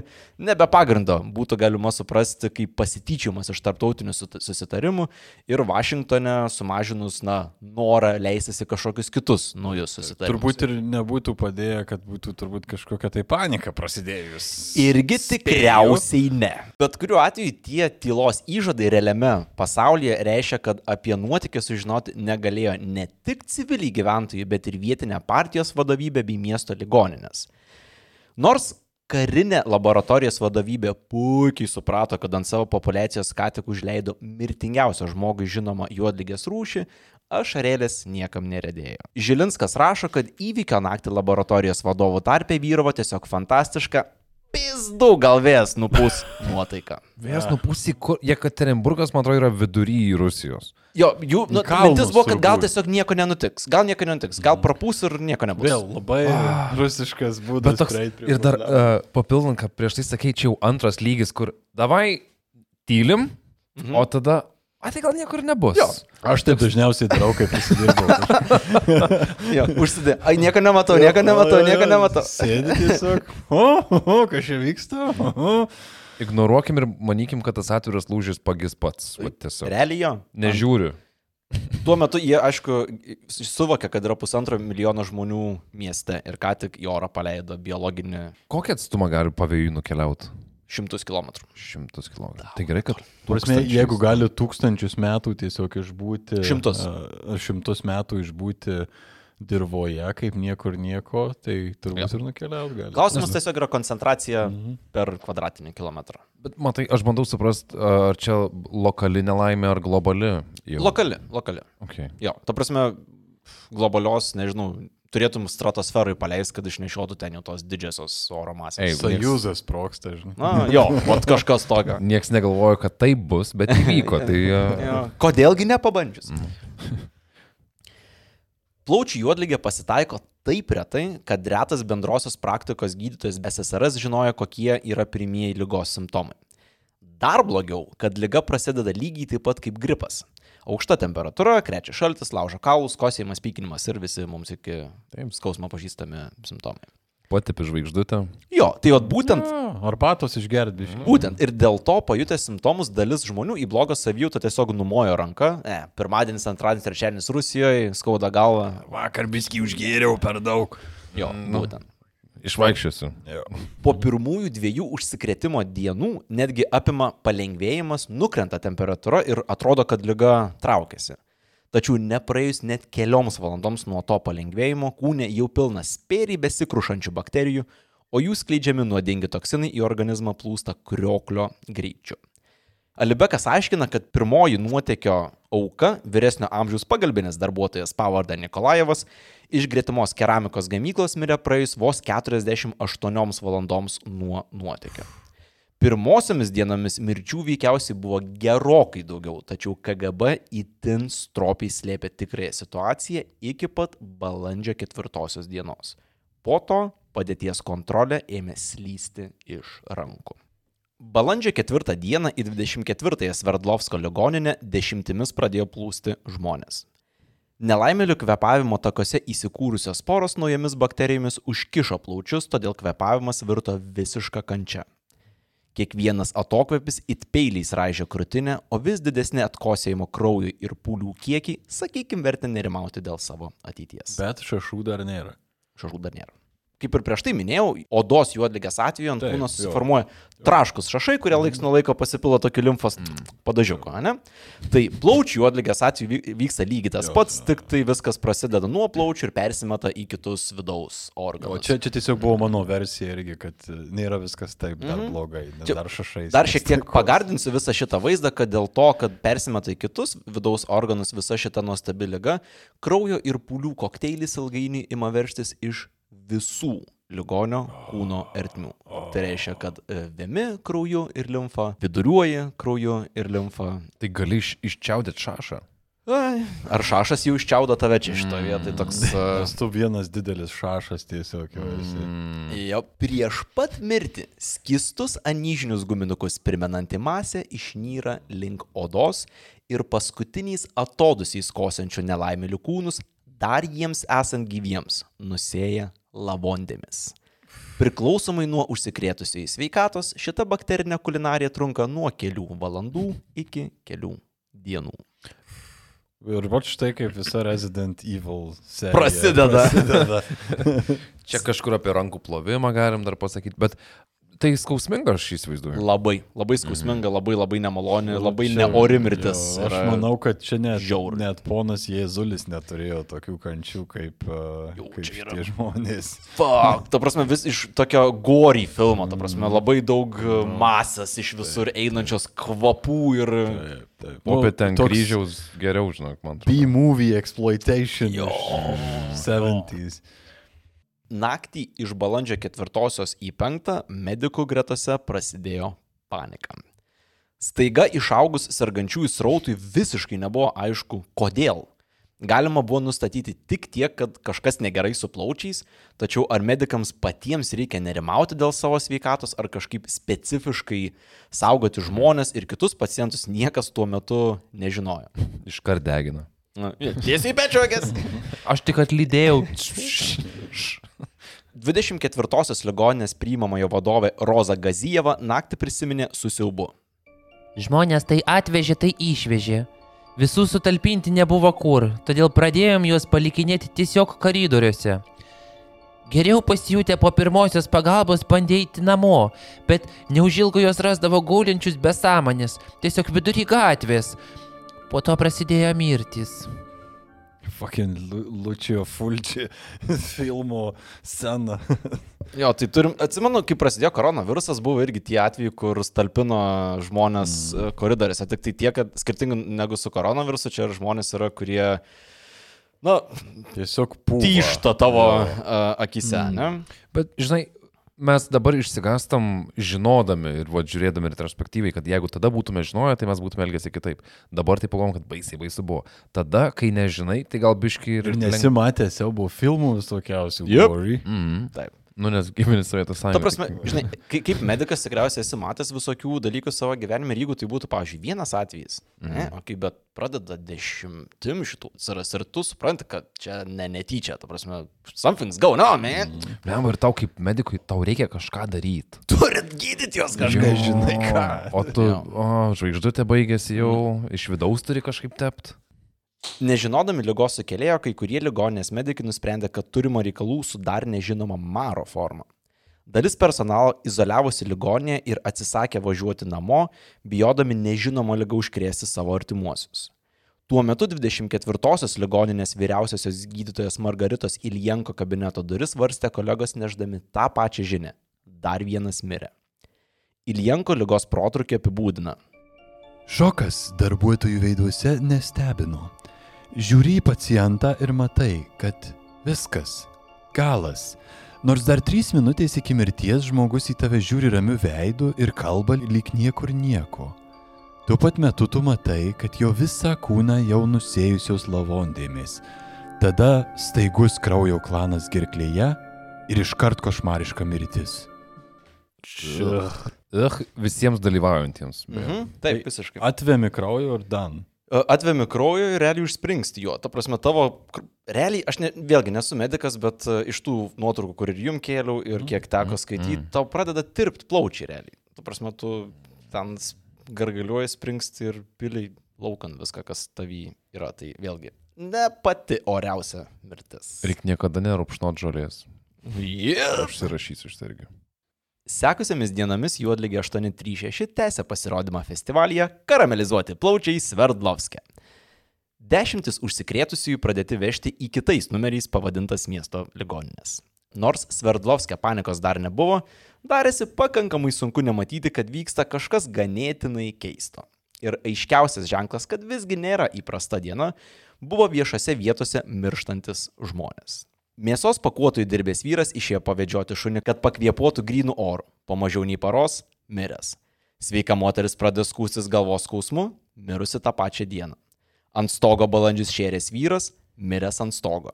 nebe pagrindo būtų galima suprasti kaip pasityčiamas iš tarptautinių susitarimų ir Vašingtone sumažinus, na, norą leistis į kažkokius kitus naujus susitarimus. Turbūt ir nebūtų padėję, kad būtų turbūt kažkokia tai panika prasidėjus. Irgi tikriausiai ne. Bet kuriuo atveju tie tylos įžadai realiame pasaulyje reiškia, kad apie nuotykį sužinoti negalėjo ne tik civiliai gyventojai, bet ir vietinė partijos vadovybė bei miesto ligoninės. Nors karinė laboratorijos vadovybė puikiai suprato, kad ant savo populiacijos ką tik užleido mirtingiausią žmogui žinomą juodligės rūšį, ašarėlės niekam neredėjo. Žilinskas rašo, kad įvykio naktį laboratorijos vadovų tarpe vyravo tiesiog fantastiška pizdu galvės nupūs nuotaika. Vėjas nupūsi, kur Jekaterinburgas, man atrodo, yra vidury Rusijos. Jo, jų nu, mintis buvo, kad gal tiesiog nieko nenutiks. Gal nieko nenutiks. Gal prapūs ir nieko nebus. Vėl labai rusiškas būdas. Toks, ir dar uh, papildant, kad prieš tai sakei, čia jau antras lygis, kur davai tylim, mhm. o tada, a tai gal niekur nebus. Jo. Aš taip dažniausiai darau, kai prisidirbau. Jo, užsidė. Ai, nieko nematau, nieko nematau, nieko nematau. Sėdi tiesiog. O, o kas čia vyksta? O, o. Ignoruokim ir manykim, kad tas atviras lūžis pagis pats. Realiai jo. Nežiūriu. Tuo metu jie, aišku, suvokia, kad yra pusantro milijono žmonių mieste ir ką tik į orą paleido biologinį. Kokį atstumą gali pavėjui nukeliauti? šimtus kilometrų. Šimtus kilometrų. Tai gerai, kad... Prasme, jeigu gali tūkstančius metų tiesiog išbūti. Šimtus. a, Šimtus metų išbūti dirboje, kaip niekur nieko, tai turbūt ir nukeliaut gali. Klausimas tiesiog yra koncentracija Mhm. per kvadratinį kilometrą. Bet matai, aš bandau suprasti, ar čia lokali nelaimė ar globali. jau. Lokali, lokali. Okay. Jo, ta prasme, globalios, nežinau, turėtum stratosferai paleisti, kad išnešiotų ten jau tos didžiosios oro masės. Ei, Sajūzas proksta, žinai. Na, jo, vat kažkas tokio. Niekas negalvojo, kad taip bus, bet įvyko. Tai, uh, Jo. Kodėlgi nepabandžius? Plaučių juodligė pasitaiko taip retai, kad retas bendrosios praktikos gydytojas SSRS žinojo, kokie yra pirmieji lygos simptomai. Dar blogiau, kad lyga prasideda lygiai taip pat kaip gripas. Aukšta temperatūra, krečia šaltis, laužo kaulus, kosėjimas, pykinimas ir visi mums iki taip, skausmo pažįstami simptomai. Patipi žvaigždutę. Jo, tai vat būtent Arbatos išgerti biškai. Būtent ir dėl to pajutę simptomus dalis žmonių į blogą savijautą tiesiog numojo ranką. E, pirmadienis, antradienis, trečiadienis Rusijoje, skauda galva. Vakar biskį užgėriau per daug. Jo, Nu. būtent. Išvaikščiosiu. Po pirmųjų dviejų užsikrėtimo dienų netgi apima palengvėjimas, nukrenta temperatūra ir atrodo, kad lyga traukiasi. Tačiau nepraėjus net kelioms valandoms nuo to palengvėjimo, kūne jau pilna spėriai besikrušančių bakterijų, o jų skleidžiami nuodingi toksinai į organizmą plūsta krioklio greičiu. Alibekas aiškina, kad pirmoji nuotėkio auka, vyresnio amžiaus pagalbinis darbuotojas pavarda Nikolajevas, iš gretimos keramikos gamyklos mirė praėjus vos 48 valandoms nuo nuotėkio. Pirmosiomis dienomis mirčių veikiausiai buvo gerokai daugiau, tačiau KGB įtin stropiai slėpė tikrąją situaciją iki pat balandžio ketvirtosios dienos. Po to padėties kontrolė ėmė slysti iš rankų. Balandžio 4 dieną į 24-ąją Sverdlovsko ligoninę dešimtimis pradėjo plūsti žmonės. Nelaimėlių kvepavimo takose įsikūrusios poros naujomis bakterijomis užkišo plaučius, todėl kvepavimas virto visiška kančia. Kiekvienas atokvėpis it peiliais raižė krūtinę, o vis didesnė atkosėjimo kraujo ir pūlių kiekiai, sakykime, vertė nerimauti dėl savo ateities. Bet šašų dar nėra. Šašų dar nėra. Kaip ir prieš tai minėjau, odos juodligės atveju ant kūno susiformuoja traškus šašai, kurie laiks nuo laiko pasipila tokiu limfos padažiuku, ne? Tai plaučių juodligės atveju vy- vyksta lygiai tas pats, tik tai viskas prasideda nuo plaučių ir persimeta į kitus vidaus O organus. čia, čia tiesiog buvo mano versija irgi, kad nėra viskas taip dar Mhm. blogai, Čia- dar šašais. Dar šiek tiek pagardinsiu visą šitą vaizdą, kad dėl to, kad persimeta į kitus vidaus organus visa šita nuostabi lyga, kraujo ir pūlių kokteilis ilgainiui ima verštis iš visų ligonio kūno ertmių. Tai reiškia, kad e, vėmi krauju ir limfa, viduriuoji krauju ir limfa. Tai gali iš, iščiaudėti šašą. Ar šašas jau iščiaudo tave čia šitoje vietoje toks... e, Nes tu vienas didelis šašas tiesiog jau esi. Jo, prieš pat mirtį skistus anyžinius guminukus primenanti masė išnyra link odos ir paskutiniais atodusiais kosančių nelaimėlių kūnus, dar jiems esant gyviems, nusėja lavondėmis. Priklausomai nuo užsikrėtusiai sveikatos, šita bakterinė kulinarija trunka nuo kelių valandų iki kelių dienų. Ir va štai kaip visa Resident Evil serija. Prasideda. prasideda. Čia kažkur apie rankų plovimą galim dar pasakyti, bet tai skausminga aš įsivaizduoju. Labai, labai skausminga, labai labai nemaloni, labai Nu, Čia- neori mirtis. jo, Aš manau, kad čia net, žiauru. net ponas Jėzulis neturėjo tokių kančių kaip, uh, Jau, kaip šitie žmonės. Fuck, ta prasme, vis iš tokio gorį filmo, ta prasme, labai daug e, masės iš visur einančios kvapų ir... Taip, taip. O apie ten toks kryžiaus geriau, žinok, man atrodo. B-movie exploitation Jo. iš 70s. Naktį iš balandžio ketvirtosios į penktą medikų gretose prasidėjo panika. Staiga išaugus sergančiųjų srautui visiškai nebuvo aišku, kodėl. Galima buvo nustatyti tik tiek, kad kažkas negerai su plaučiais, tačiau ar medikams patiems reikia nerimauti dėl savo sveikatos, ar kažkaip specifiškai saugoti žmonės ir kitus pacientus, niekas tuo metu nežinojo. Iškart degina. Na, Tiesiai pečiuokės. Aš tik atlydėjau. 24-osios ligoninės priimamojo vadovė Roza Gazijeva naktį prisiminė susiaubu. Žmonės tai atvežė, tai išvežė. Visų sutalpinti nebuvo kur, todėl pradėjom juos palikinėti tiesiog koridoriuose. Geriau pasijutę po pirmosios pagalbos bandė eiti namo, bet neužilgo jos rasdavo gaulinčius besąmonės, tiesiog vidury gatvės. Po to prasidėjo mirtis. Fucking Lu- Lučio Fulči filmo scena. Jo, tai turim, atsimenu, kai prasidėjo koronavirusas, buvo irgi tie atvejai, kur stalpino žmonės mm. koridoriuose. Tik tai tiek, kad skirtingai negu su koronavirusu, čia ir žmonės yra, kurie, na, Tiesiog pūva. tyšta tavo uh, akise, mm. ne? Bet, žinai, mes dabar išsigastam žinodami ir va, žiūrėdami retrospektyviai, kad jeigu tada būtume žinoję, tai mes būtume elgėsi kitaip. Dabar tai pagalvom, kad baisiai baisu buvo. Tada, kai nežinai, tai gal biški ir... Ir nesimatė siaubo filmų visokiausių. Yep. gory. Mm. Taip. Nu, nes giminės Sovietų Ta sąjunga. prasme, žinai, kai, kaip medikas tikriausiai esi matęs visokių dalykų savo gyvenime ir jeigu tai būtų, pavyzdžiui, vienas atvejis, mm. ne, o kai bet pradeda dešimtim šitų atsiras ir tu supranti, kad čia ne netyčia, ta prasme, something's going on, man. Mm. Bliam, ir tau kaip medikui, tau reikia kažką daryti. Turit gydyti jos kažką, žinai ką. O tu, Jo. o, žvaigždutė baigėsi jau, iš vidaus turi kažkaip tept. Nežinodami lygos sukėlėjo, kai kurie ligoninės medikai nusprendė, kad turimo reikalų su dar nežinoma maro forma. Dalis personalo izoliavosi ligoninėje ir atsisakė važiuoti namo, bijodami nežinomo lygą užkrėsti savo artimuosius. Tuo metu 24-osios ligoninės vyriausiosios gydytojos Margaritos Iljenko kabineto duris varstė kolegos neždami tą pačią žinę. Dar vienas mirė. Iljenko lygos protrukį apibūdina. Šokas darbuotojų veiduose nestebino. Žiūri į pacientą ir matai, kad viskas. Galas. Nors dar trys minutės iki mirties žmogus į tave žiūri ramiu veidu ir kalba lyg niekur nieko. Tuo pat metu tu matai, kad jo visą kūną jau nusėjusios lavondėmis. Tada staigus kraujo klanas girklėje ir iškart košmariška mirtis. Ugh, visiems dalyvaujantiems. Mhm, taip, visiškai. Atvemi kraujo ir dan. Atvemi kraujo ir realiai užspringsti jo. Ta prasme, tavo... Realiai, aš ne, vėlgi nesu medikas, bet iš tų nuotraukų, kur ir jum kėliau ir kiek teko skaityti, tau pradeda tirpti plaučiai realiai. Ta prasme, tu ten gargaliuoji springsti ir piliai laukant viską, kas tavy yra. Tai vėlgi, ne pati oriausia mirtis. Reikia niekada nerupšnot žolės. Yeah. Užsirašysiu iš irgi. Sekusiamis dienomis Juodligė 836 tęsė pasirodymą festivalyje Karamelizuoti plaučiai Sverdlovske. Dešimtis užsikrėtusiųjų pradėti vežti į kitais numeriais pavadintas miesto ligoninės. Nors Sverdlovske panikos dar nebuvo, darėsi pakankamai sunku nematyti, kad vyksta kažkas ganėtinai keisto. Ir aiškiausias ženklas, kad visgi nėra įprasta diena, buvo viešose vietose mirštantis žmonės. Mėsos pakuotojų dirbęs vyras išėjo pavedžioti šunį, kad pakvėpuotų grynų orų. Po mažiau nei paros - miręs. Sveika moteris pradėjo skūstis galvos skausmu, mirusi tą pačią dieną. Ant stogo balandžius šėręs vyras - miręs ant stogo.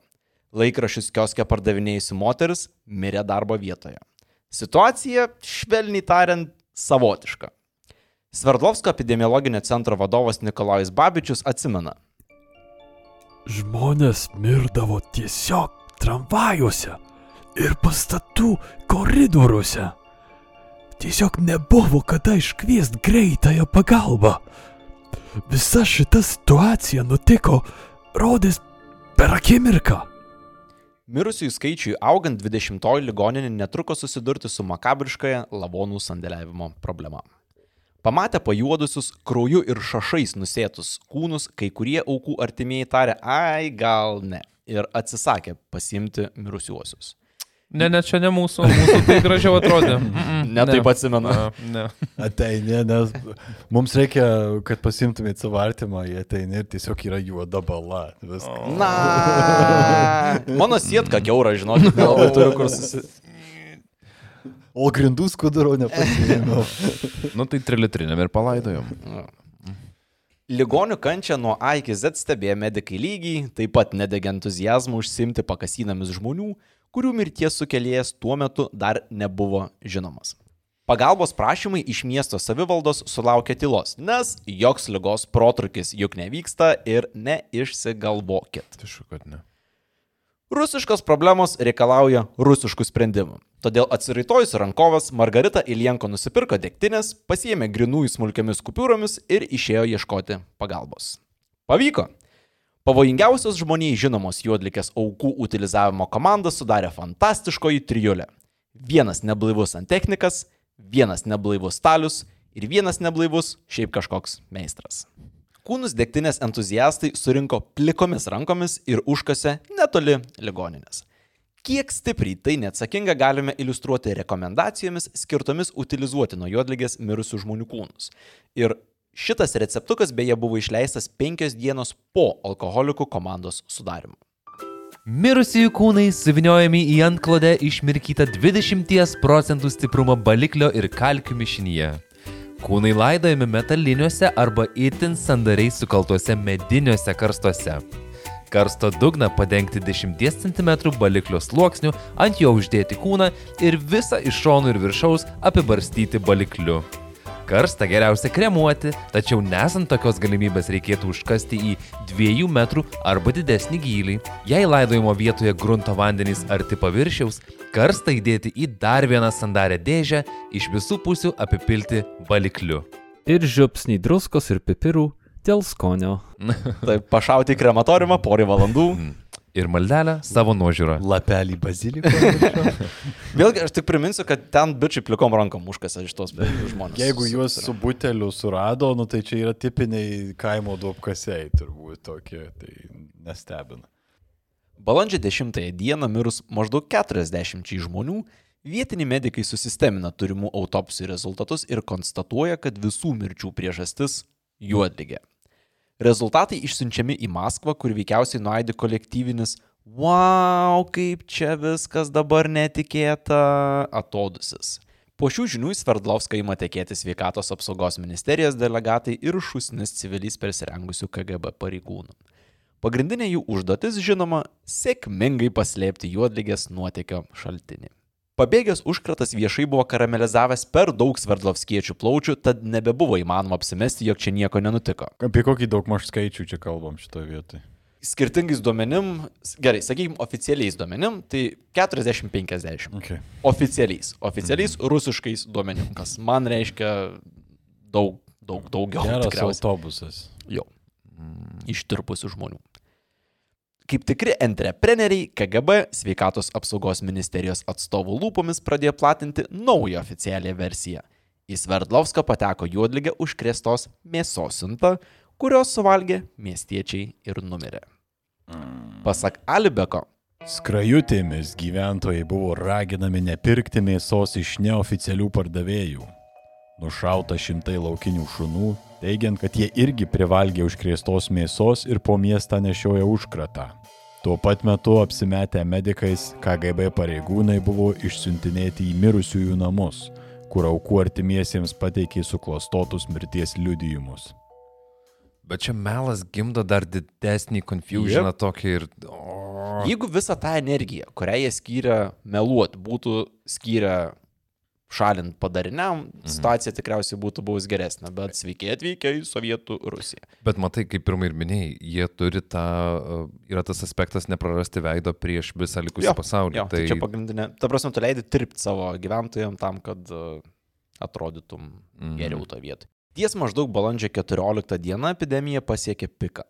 Laikrašius kioskia pardavinėjusi moteris - mirė darbo vietoje. Situacija, švelniai tariant, savotiška. Sverdlovsko epidemiologinio centro vadovas Nikolajus Babičius atsimena. Žmonės mirdavo tiesiog tramvajuose ir pastatų koridoriuose. Tiesiog nebuvo kada iškviest greitąją pagalbą. Visa šita situacija nutiko, rodės, per akimirką. Mirusiųjų skaičiui augant 20-oji ligoninė netruko susidurti su makabriškąją lavonų sandėliavimo problema. Pamatę pajuodusius, krauju ir šašais nusėtus kūnus, kai kurie aukų artimieji tarė, ai gal ne, ir atsisakė pasimti mirusiuosius. Ne, ne, čia ne mūsų, mūsų tai gražiau atrodė. Ne taip atsimenu. Ne. Ateini, nes mums reikia, kad pasimtumėt savo artimą, jie ateini ir tiesiog yra juoda bala. Viskas. Na, mano sietka keura, žinok, nelabai turiu kur susi... O grindų skuduro nepasirinkau. Nu tai trilitrinėm ir palaidojom. Ligonių kančią nuo A iki Z stebėjo medikai lygiai, taip pat nedegė entuzijazmų užsimti pakasinamis žmonių, kurių mirties sukėlėjas tuo metu dar nebuvo žinomas. Pagalbos prašymai iš miesto savivaldos sulaukė tylos, nes joks lygos protrukis juk nevyksta ir neišsigalvokit. Tišu, kad ne. Rusiškos problemos reikalauja rusiškų sprendimų. Todėl atsiraitojus rankovas Margarita Ilienko nusipirko degtinės, pasiėmė grinųjų smulkiamis kupiūromis ir išėjo ieškoti pagalbos. Pavyko. Pavojingiausios žmoniai žinomos juodlikės aukų utilizavimo komandą sudarė fantastiškoji trijulė. Vienas neblaivus antechnikas, vienas neblaivus stalius ir vienas neblaivus šiaip kažkoks meistras. Kūnus degtinės entuziastai surinko plikomis rankomis ir užkase netoli ligoninės. Kiek stipriai tai neatsakinga galime iliustruoti rekomendacijomis skirtomis utilizuoti nuo juodligės mirusių žmonių kūnus. Ir šitas receptukas beje buvo išleistas penkios dienos po alkoholikų komandos sudarimo. Mirusiųjų kūnai suviniojami į antklodę išmirkytą 20 procentų stiprumo baliklio ir kalkių mišinyje. Kūnai laidojami metaliniuose arba itin sandariai sukaltuose mediniuose karstuose. Karsto dugną padengti 10 cm baliklio sluoksniu, ant jo uždėti kūną ir visą iš šonų ir viršaus apibarstyti balikliu. Karstą geriausia kremuoti, tačiau nesant tokios galimybės reikėtų užkasti į 2 metrų arba didesnį gylį. Jei laidojimo vietoje grunto vandenys arti paviršiaus, karstą įdėti į dar vieną sandarę dėžę, iš visų pusių apipilti balikliu. Ir žiupsnį druskos ir pipirų dėl skonio. Tai pašauti krematoriumą porį valandų. Ir maldelę savo nuožiūrą. Lapelį baziliko. Vėlgi, aš tik priminsiu, kad ten bičiai plikom rankom užkasa iš tos žmonės. Jeigu juos su buteliu surado, nu, tai čia yra tipiniai kaimo duopkasiai turbūt tokie, tai nestebina. Balandžio 10 dieną mirus maždaug 40 žmonių, vietiniai medikai susistemina turimų autopsijų rezultatus ir konstatuoja, kad visų mirčių priežastis - juodligė. Rezultatai išsiunčiami į Maskvą, kur veikiausiai nuaidi kolektyvinis Wow, kaip čia viskas dabar netikėta atodusis. Po šių žinių į Sverdlovską ima tekėti sveikatos apsaugos ministerijos delegatai ir šusnis civiliais persirengusių KGB pareigūnų. Pagrindinė jų užduotis, žinoma, sėkmingai paslėpti juodligės nuotėkio šaltinį. Pabėgęs užkratas viešai buvo karamelizavęs per daug sverdlovskiečių plaučių, tad nebebuvo įmanoma apsimesti, jog čia nieko nenutiko. Apie kokį daug maž skaičių čia kalbam šitoje vietoje? Skirtingais duomenim, gerai, sakykime, oficialiais duomenim, tai 40-50. Okay. Oficialiais. Oficialiais rusiškais duomenim, kas man reiškia daug, daug daugiau. Geras autobusas. Jo. Ištirpusių žmonių. Kaip tikri entrepreneriai, KGB sveikatos apsaugos ministerijos atstovų lūpomis pradėjo platinti naują oficialią versiją. Į Sverdlovską pateko juodligė užkrėstos mėsos siunta, kurios suvalgė miestiečiai ir numirė. Pasak Alibeko, Skrajutėmis gyventojai buvo raginami nepirkti mėsos iš neoficialių pardavėjų. Nušauta šimtai laukinių šunų, teigiant, kad jie irgi privalgė užkrėstos mėsos ir po miestą nešioja užkratą. Tuo pat metu apsimetę medikais KGB pareigūnai buvo išsiuntinėti į mirusiųjų namus, kur aukų artimiesiems pateikė suklastotus mirties liudijimus. Bet čia melas gimdo dar didesnį confusioną yep. tokį ir... O, jeigu visą tą energiją, kurią jie skyrė meluot, būtų skyrę šalint padariniam, situacija tikriausiai būtų buvus geresnė, bet sveiki atvykę į Sovietų Rusiją. Bet matai, kaip pirmai ir minėjai, jie turi tą, uh, yra tas aspektas neprarasti veido prieš visą likusį pasaulį. Jo, tai... tai čia pagrindinė, ta prasme, tu leidi tirpti savo gyventojams tam, kad uh, atrodytum Mhm. geriau to vietoj. Ties maždaug balandžio 14 dieną epidemija pasiekė piką.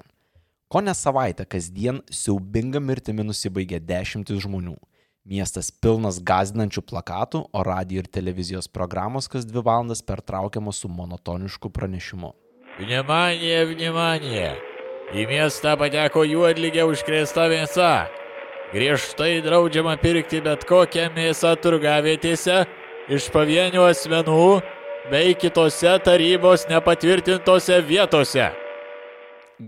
Ko ne savaitę kasdien siaubinga mirtimi nusibaigė dešimtis žmonių. Miestas pilnas gazdinančių plakatų, o radio ir televizijos programos kas dvi valandas pertraukiamos su monotonišku pranešimu. Vnimanė, vnimanė! Į miestą pateko juodlygė užkrėsta mėsa. Griežtai draudžiama pirkti bet kokią mėsą turgavietėse iš pavienių asmenų bei kitose tarybos nepatvirtintose vietose.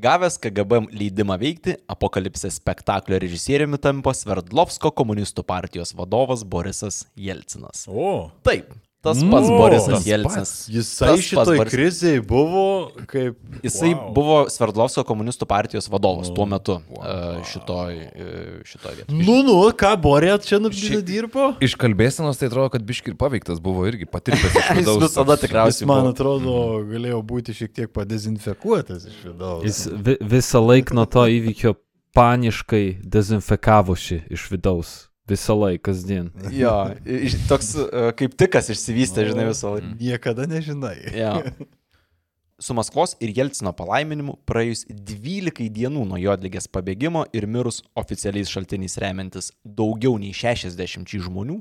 Gavęs KGB leidimą veikti, apokalipsės spektaklio režisieriumi tampa Sverdlovsko komunistų partijos vadovas Borisas Jelcinas. O, Taip, tas pats O, Borisas tas Jelcinas. jisai šitoj Boris- kriziai buvo kaip... Jisai Wow. buvo Sverdlovsko komunistų partijos vadovas O, tuo metu wow. e, šitoj, e, šitoj vietoje. Nu, nu, ką Borė čia Ši- nudirbo? Iš kalbėsenos tai atrodo, kad biški ir paveiktas buvo irgi patirtas iš Jis vidaus. visada toks- Jis, tikriausiai man atrodo, galėjo būti šiek tiek padezinfekuotas iš vidaus. Jis vi, visą laiką nuo to įvykio paniškai dezinfekavosi iš vidaus. Visą laiką, kasdien. Jo, iš- toks e, kaip tikas išsivystė, žinai, visą laiką. Niekada nežinai. Jo. Su Maskvos ir Jelcino palaiminimu praėjus 12 dienų nuo juodligės pabėgimo ir mirus oficialiais šaltiniais remiantis daugiau nei 60 žmonių,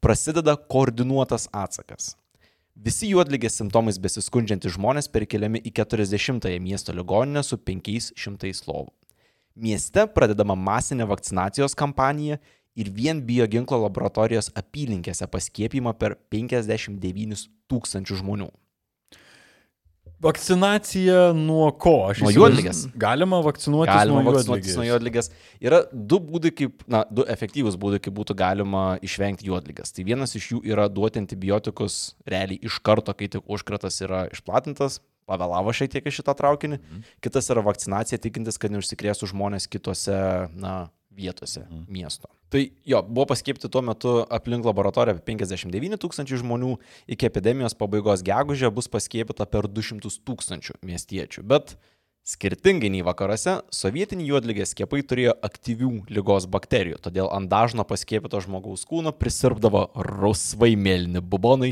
prasideda koordinuotas atsakas. Visi juodligės simptomais besiskundžiantys žmonės perkeliami į 40-ąją miesto ligoninę su 500 lovų. Mieste pradedama masinė vakcinacijos kampanija ir vien bioginklo laboratorijos apylinkėse paskiepima per 59 tūkstančių žmonių. Vakcinacija nuo ko? Aš Nuo juodligės. Galima vakcinuotis Galima nuo vakcinuotis juodligės. nuo juodligės. Yra du būdai, kaip, na, du efektyvūs būdai, kaip būtų galima išvengti juodligės. Tai vienas iš jų yra duoti antibiotikus realiai iš karto, kai tik užkratas yra išplatintas. Pavėlavo šiek tiek į šitą traukinį. Kitas yra vakcinacija, tikintis, kad neužsikrėstų žmonės kitose, na, vietose miesto. Tai jo, buvo paskiepti tuo metu aplink laboratoriją apie 59 tūkstančių žmonių, iki epidemijos pabaigos gegužė bus paskiepita per 200 tūkstančių miestiečių. Bet skirtingai nei vakaruose, sovietiniai juodligės skiepai turėjo aktyvių lygos bakterijų, todėl ant dažno paskiepito žmogaus kūno prisirpdavo rusvai mėlyni bubonai,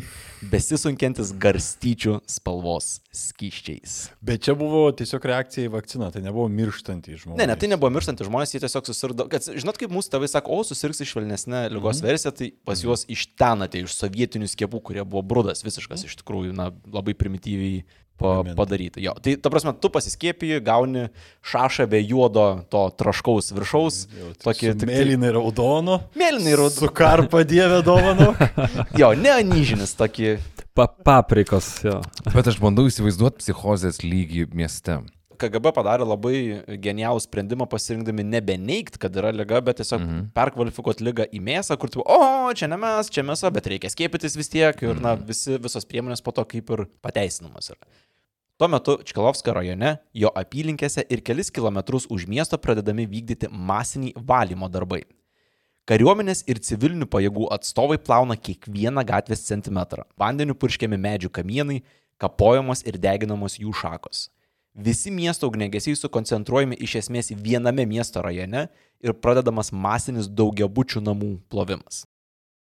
besisunkiantis garstyčių spalvos skyščiais. Bet čia buvo tiesiog reakcija į vakciną, tai nebuvo mirštantys žmonės. Ne, ne, tai nebuvo mirštantys žmonės, jie tiesiog susirdo, kad, žinot, kaip mūsų tėvai sako, o susirgs švelnesnė lygos Mhm. versija, tai pas juos iš ten atėjo, iš sovietinių skiepų, kurie buvo brudas visiškas, iš tikrųjų, na, labai primityviai pa, padaryti. Jo, tai ta prasme, tu pasiskėpiji, gauni šašą be juodo to traškaus viršaus, tokį Tik mėlynai raudono. Mėlynai raudono. Su karpa dievė dovano. Jo, ne anyžinis, tokį. Pa paprikos, jo. Bet aš bandau įsivaizduoti psichozės lygį mieste. KGB padarė labai genialų sprendimą pasirinkdami nebeneigt, kad yra lyga, bet tiesiog mm -hmm. perkvalifikuoti lygą į mėsą, kur tu, o, čia ne mes, čia mėsa, bet reikia skiepytis vis tiek ir, na, visi, visos priemonės po to kaip ir pateisinamas yra. Tuo metu Čkalovskio rajone, jo apylinkėse ir kelis kilometrus už miesto pradedami vykdyti masiniai valymo darbai. Kariuomenės ir civilinių pajėgų atstovai plauna kiekvieną gatvės centimetrą. Vandeniu purškiami medžių kamienai, kapojamos ir deginamos jų šakos. Visi miesto ugnegesiai sukoncentruojami iš esmės viename miesto rajone ir pradedamas masinis daugiabučių namų plovimas.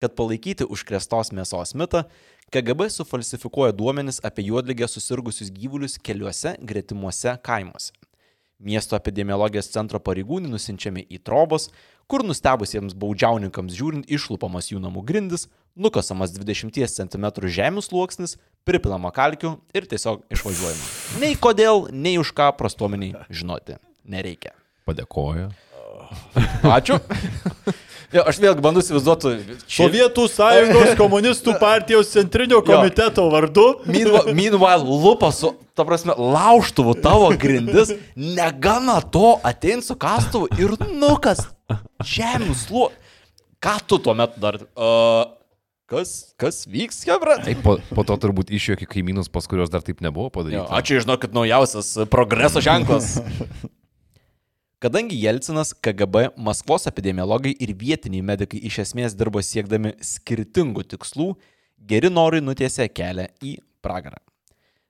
Kad palaikyti užkrestos mėsos mitą, KGB sufalsifikuoja duomenis apie juodligę susirgusius gyvulius keliuose gretimuose kaimuose. Miesto epidemiologijos centro pareigūnai nusinčiami į trobos, kur nustebusiems baudžiauninkams žiūrint išlupamas jų namų grindis, nukasamas 20 cm žemės sluoksnis, pripilama kalkių ir tiesiog išvažiuojama. Nei kodėl, nei už ką prastuomeniai žinoti nereikia. Padėkoju. Ačiū. Jo, aš vėlgi bandau įsivaizduoti. čia- Sovietų sąjungos komunistų partijos centrinio komiteto vardu. Meanwhile, meanwhile lupa su, ta prasme, lauštuvu tavo grindis, negana to atein su kastuvu ir nukas žemių sluo. Ką tu tuo metu dar... Uh, kas, kas vyks, Hebra? Taip, po, po to turbūt išjuoki kaimynus, pas kuriuos dar taip nebuvo Jo, padaryta. ačiū, žinokit, naujausias progreso ženklas. Kadangi Jelcinas, KGB, Maskvos epidemiologai ir vietiniai medikai iš esmės dirbo siekdami skirtingų tikslų, geri norai nutiesė kelią į pragarą.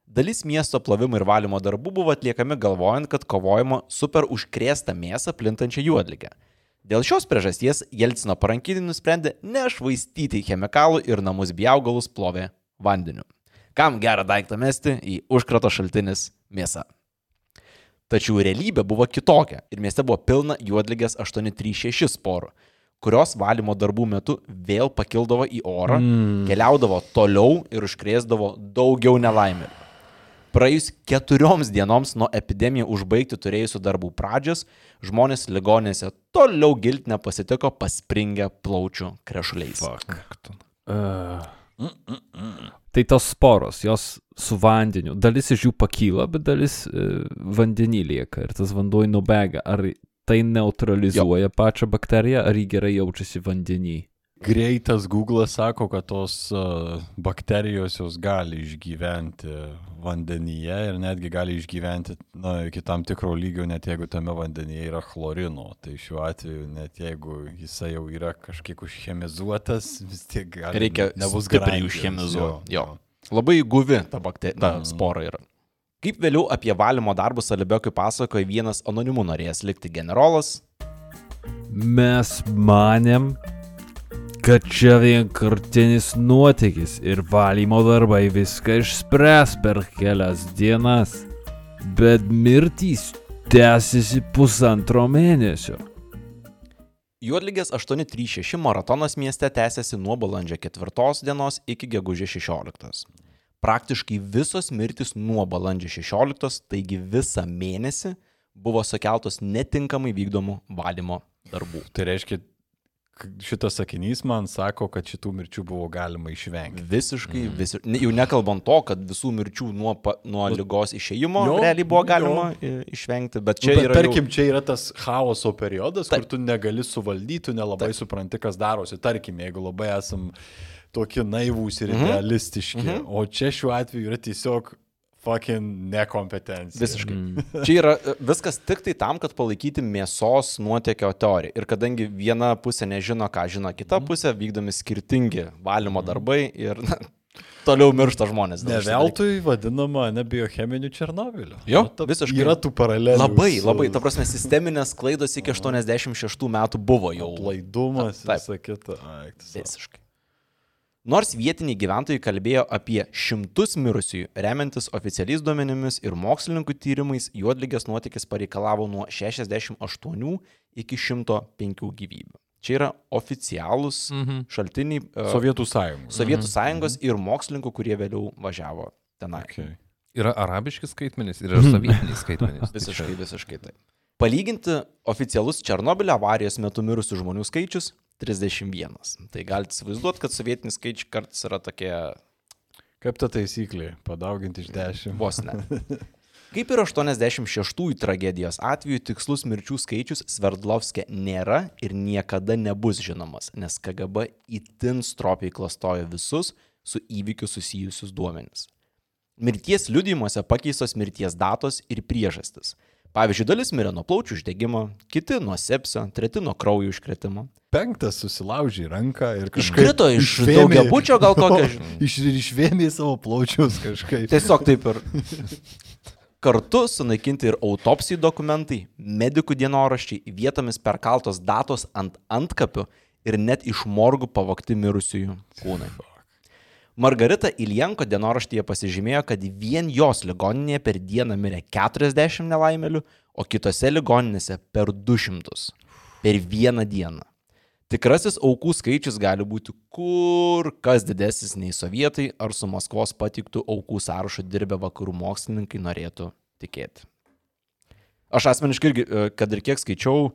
Dalis miesto plovimo ir valymo darbų buvo atliekami galvojant, kad kovojama su per užkrėstą mėsą plintančią juodligę. Dėl šios priežasties Jelcino parankiniai nusprendė nešvaistyti chemikalų ir namus bjaugalus plovė vandeniu. Kam gerą daiktą mesti į užkrato šaltinis mėsa. Tačiau realybė buvo kitokia ir mieste buvo pilna juodligės 836 sporų, kurios valymo darbų metu vėl pakildavo į orą, mm. keliaudavo toliau ir užkrėsdavo daugiau nelaimėlių. Praėjus keturioms dienoms nuo epidemiją užbaigti turėjusių darbų pradžios, žmonės ligonėse toliau giltinę pasitiko paspringę plaučių krešuliais. Uh. Tai tos sporos, jos su vandeniu, dalis iš jų pakyla, bet dalis uh, vandenį lieka ir tas vanduo nubega. Ar tai neutralizuoja jo. pačią bakteriją, ar jį gerai jaučiasi vandenį? Greitas Google sako, kad tos uh, bakterijos jos gali išgyventi vandenyje ir netgi gali išgyventi na, iki tam tikro lygio, net jeigu tame vandenyje yra chlorino. Tai šiuo atveju, net jeigu jisai jau yra kažkiek užchemizuotas, vis tiek gali, Reikia nebus stipriai užchemizuoti. Jo. Labai guvi ta, bakter... ta Mhm. spora yra. Kaip vėliau apie valymo darbus Alibekiui pasakoja vienas anonimų norėjęs likti generolas, Mes manėm, kad čia vienkartinis nuotykis ir valymo darbai viską išspręs per kelias dienas. Bet mirtys tęsiasi pusantro mėnesio. Juodligės 836 maratonas mieste tęsiasi nuo balandžio 4 dienos iki gegužės 16. Praktiškai visos mirtis nuo balandžio 16, taigi visą mėnesį, buvo sukeltos netinkamai vykdomų valymo darbų. Tai reiškia, šitas sakinys man sako, kad šitų mirčių buvo galima išvengti. Visiškai, visiškai. Jau nekalbant to, kad visų mirčių nuo, nuo lygos išėjimo Jo, realiai buvo jo. galima i- išvengti, bet Čia čia bet, yra... tarkim, čia yra tas chaoso periodas, Taip. kur tu negali suvaldyti, tu nelabai supranti, kas darosi. Tarkim, jeigu labai esam tokie naivūs ir Mhm. idealistiški, Mhm. o čia šiuo atveju yra tiesiog fucking nekompetencija. Visiškai. Mm. Čia yra e, viskas tik tai tam, kad palaikyti mėsos nuotėkio teoriją. Ir kadangi viena pusė nežino, ką žino kita Mhm. pusė, vykdomi skirtingi valymo darbai ir na, toliau miršta žmonės. dėl Ne veltui vadinama ne biocheminiu Černobiliu. Jo, Nu, ta- visiškai. Yra tų paralelių. Labai, su labai, ta prasme, sisteminės klaidos iki 86 metų buvo jau. Laidumas, visa kita. Ai. Visiškai. Nors vietiniai gyventojai kalbėjo apie šimtus mirusiųjų, remiantis oficialiais duomenimis ir mokslininkų tyrimais, juodligės nuotykis pareikalavo nuo 68 iki 105 gyvybių. Čia yra oficialūs Mhm. šaltiniai e, Sovietų sąjungos. Sovietų sąjungos ir mokslininkų, kurie vėliau važiavo tenai. Okay. Yra arabiški skaitmenys ir yra sovietiniai skaitmenys. Visiškai, visiškai taip. Palyginti oficialus Černobilio avarijos metu mirusių žmonių skaičius - 31. Tai galite įsivaizduoti, kad sovietiniai skaičiai kartais yra tokie Kaip ta taisyklė? Padauginti iš dešimt. vos ne. Kaip ir 86-ųjų tragedijos atveju, tikslus mirčių skaičius Sverdlovskė nėra ir niekada nebus žinomas, nes KGB itin stropiai klastojo visus su įvykiu susijusius duomenis. Mirties liudijimuose pakeistos mirties datos ir priežastis. Pavyzdžiui, dalis mirė nuo plaučių uždegimo, kiti nuo sepsio, treti nuo kraujo užkretimo. Penktas susilaužė ranką ir kažkaip... Iškrito iš išvėmė- daugiabučio gal kokio. Iš, išvėmė savo plaučius kažkaip. Tiesiog taip ir. Kartu sunaikinti ir autopsijų dokumentai, medikų dienoraščiai, vietomis perkaltos datos ant antkapių ir net iš morgų pavokti mirusiųjų kūnai. Margarita Ilienko dienoraštyje pasižymėjo, kad vien jos ligoninėje per dieną mirė 40 nelaimelių, o kitose ligoninėse per 200. Per vieną dieną. Tikrasis aukų skaičius gali būti kur kas didesnis nei sovietai ar su Maskvos patiktų aukų sąrašo dirbę vakarų mokslininkai norėtų tikėti. Aš asmeniškai irgi, e, kad ir kiek skaičiau,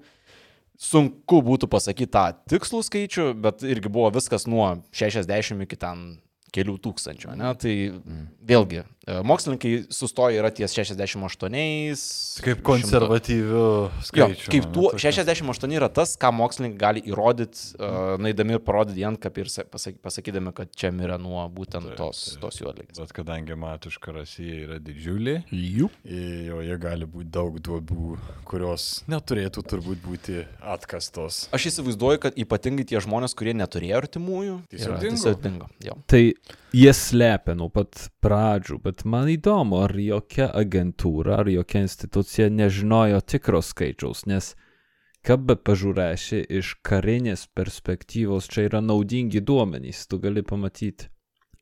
sunku būtų pasakyti tą tikslų skaičių, bet irgi buvo viskas nuo 60 iki ten kelių tūkstančių. Ne? Tai vėlgi, mokslininkai sustoja yra ties 68. Kaip 100. konservatyvių Jo, skaičių. kaip ane, tuo, tokia. 68 yra tas, ką mokslininkai gali įrodyti, uh, naidami ir parodyti ant kaip ir sa- pasak- pasakydami, kad čia mirė nuo būtent tos, tos juodligės. Bet kadangi matiška Rasija yra didžiulė, joje gali būti daug duobių, kurios neturėtų turbūt būti atkastos. Aš įsivaizduoju, kad ypatingai tie žmonės, kurie neturėjo artimųjų, Tiesiog dingo. Jo. Tai jie slepia nuo pat pradžių, bet man įdomu, ar jokia agentūra, ar jokia institucija nežinojo tikro skaičiaus, nes ką be pažiūrėsi iš karinės perspektyvos, čia yra naudingi duomenys, tu gali pamatyti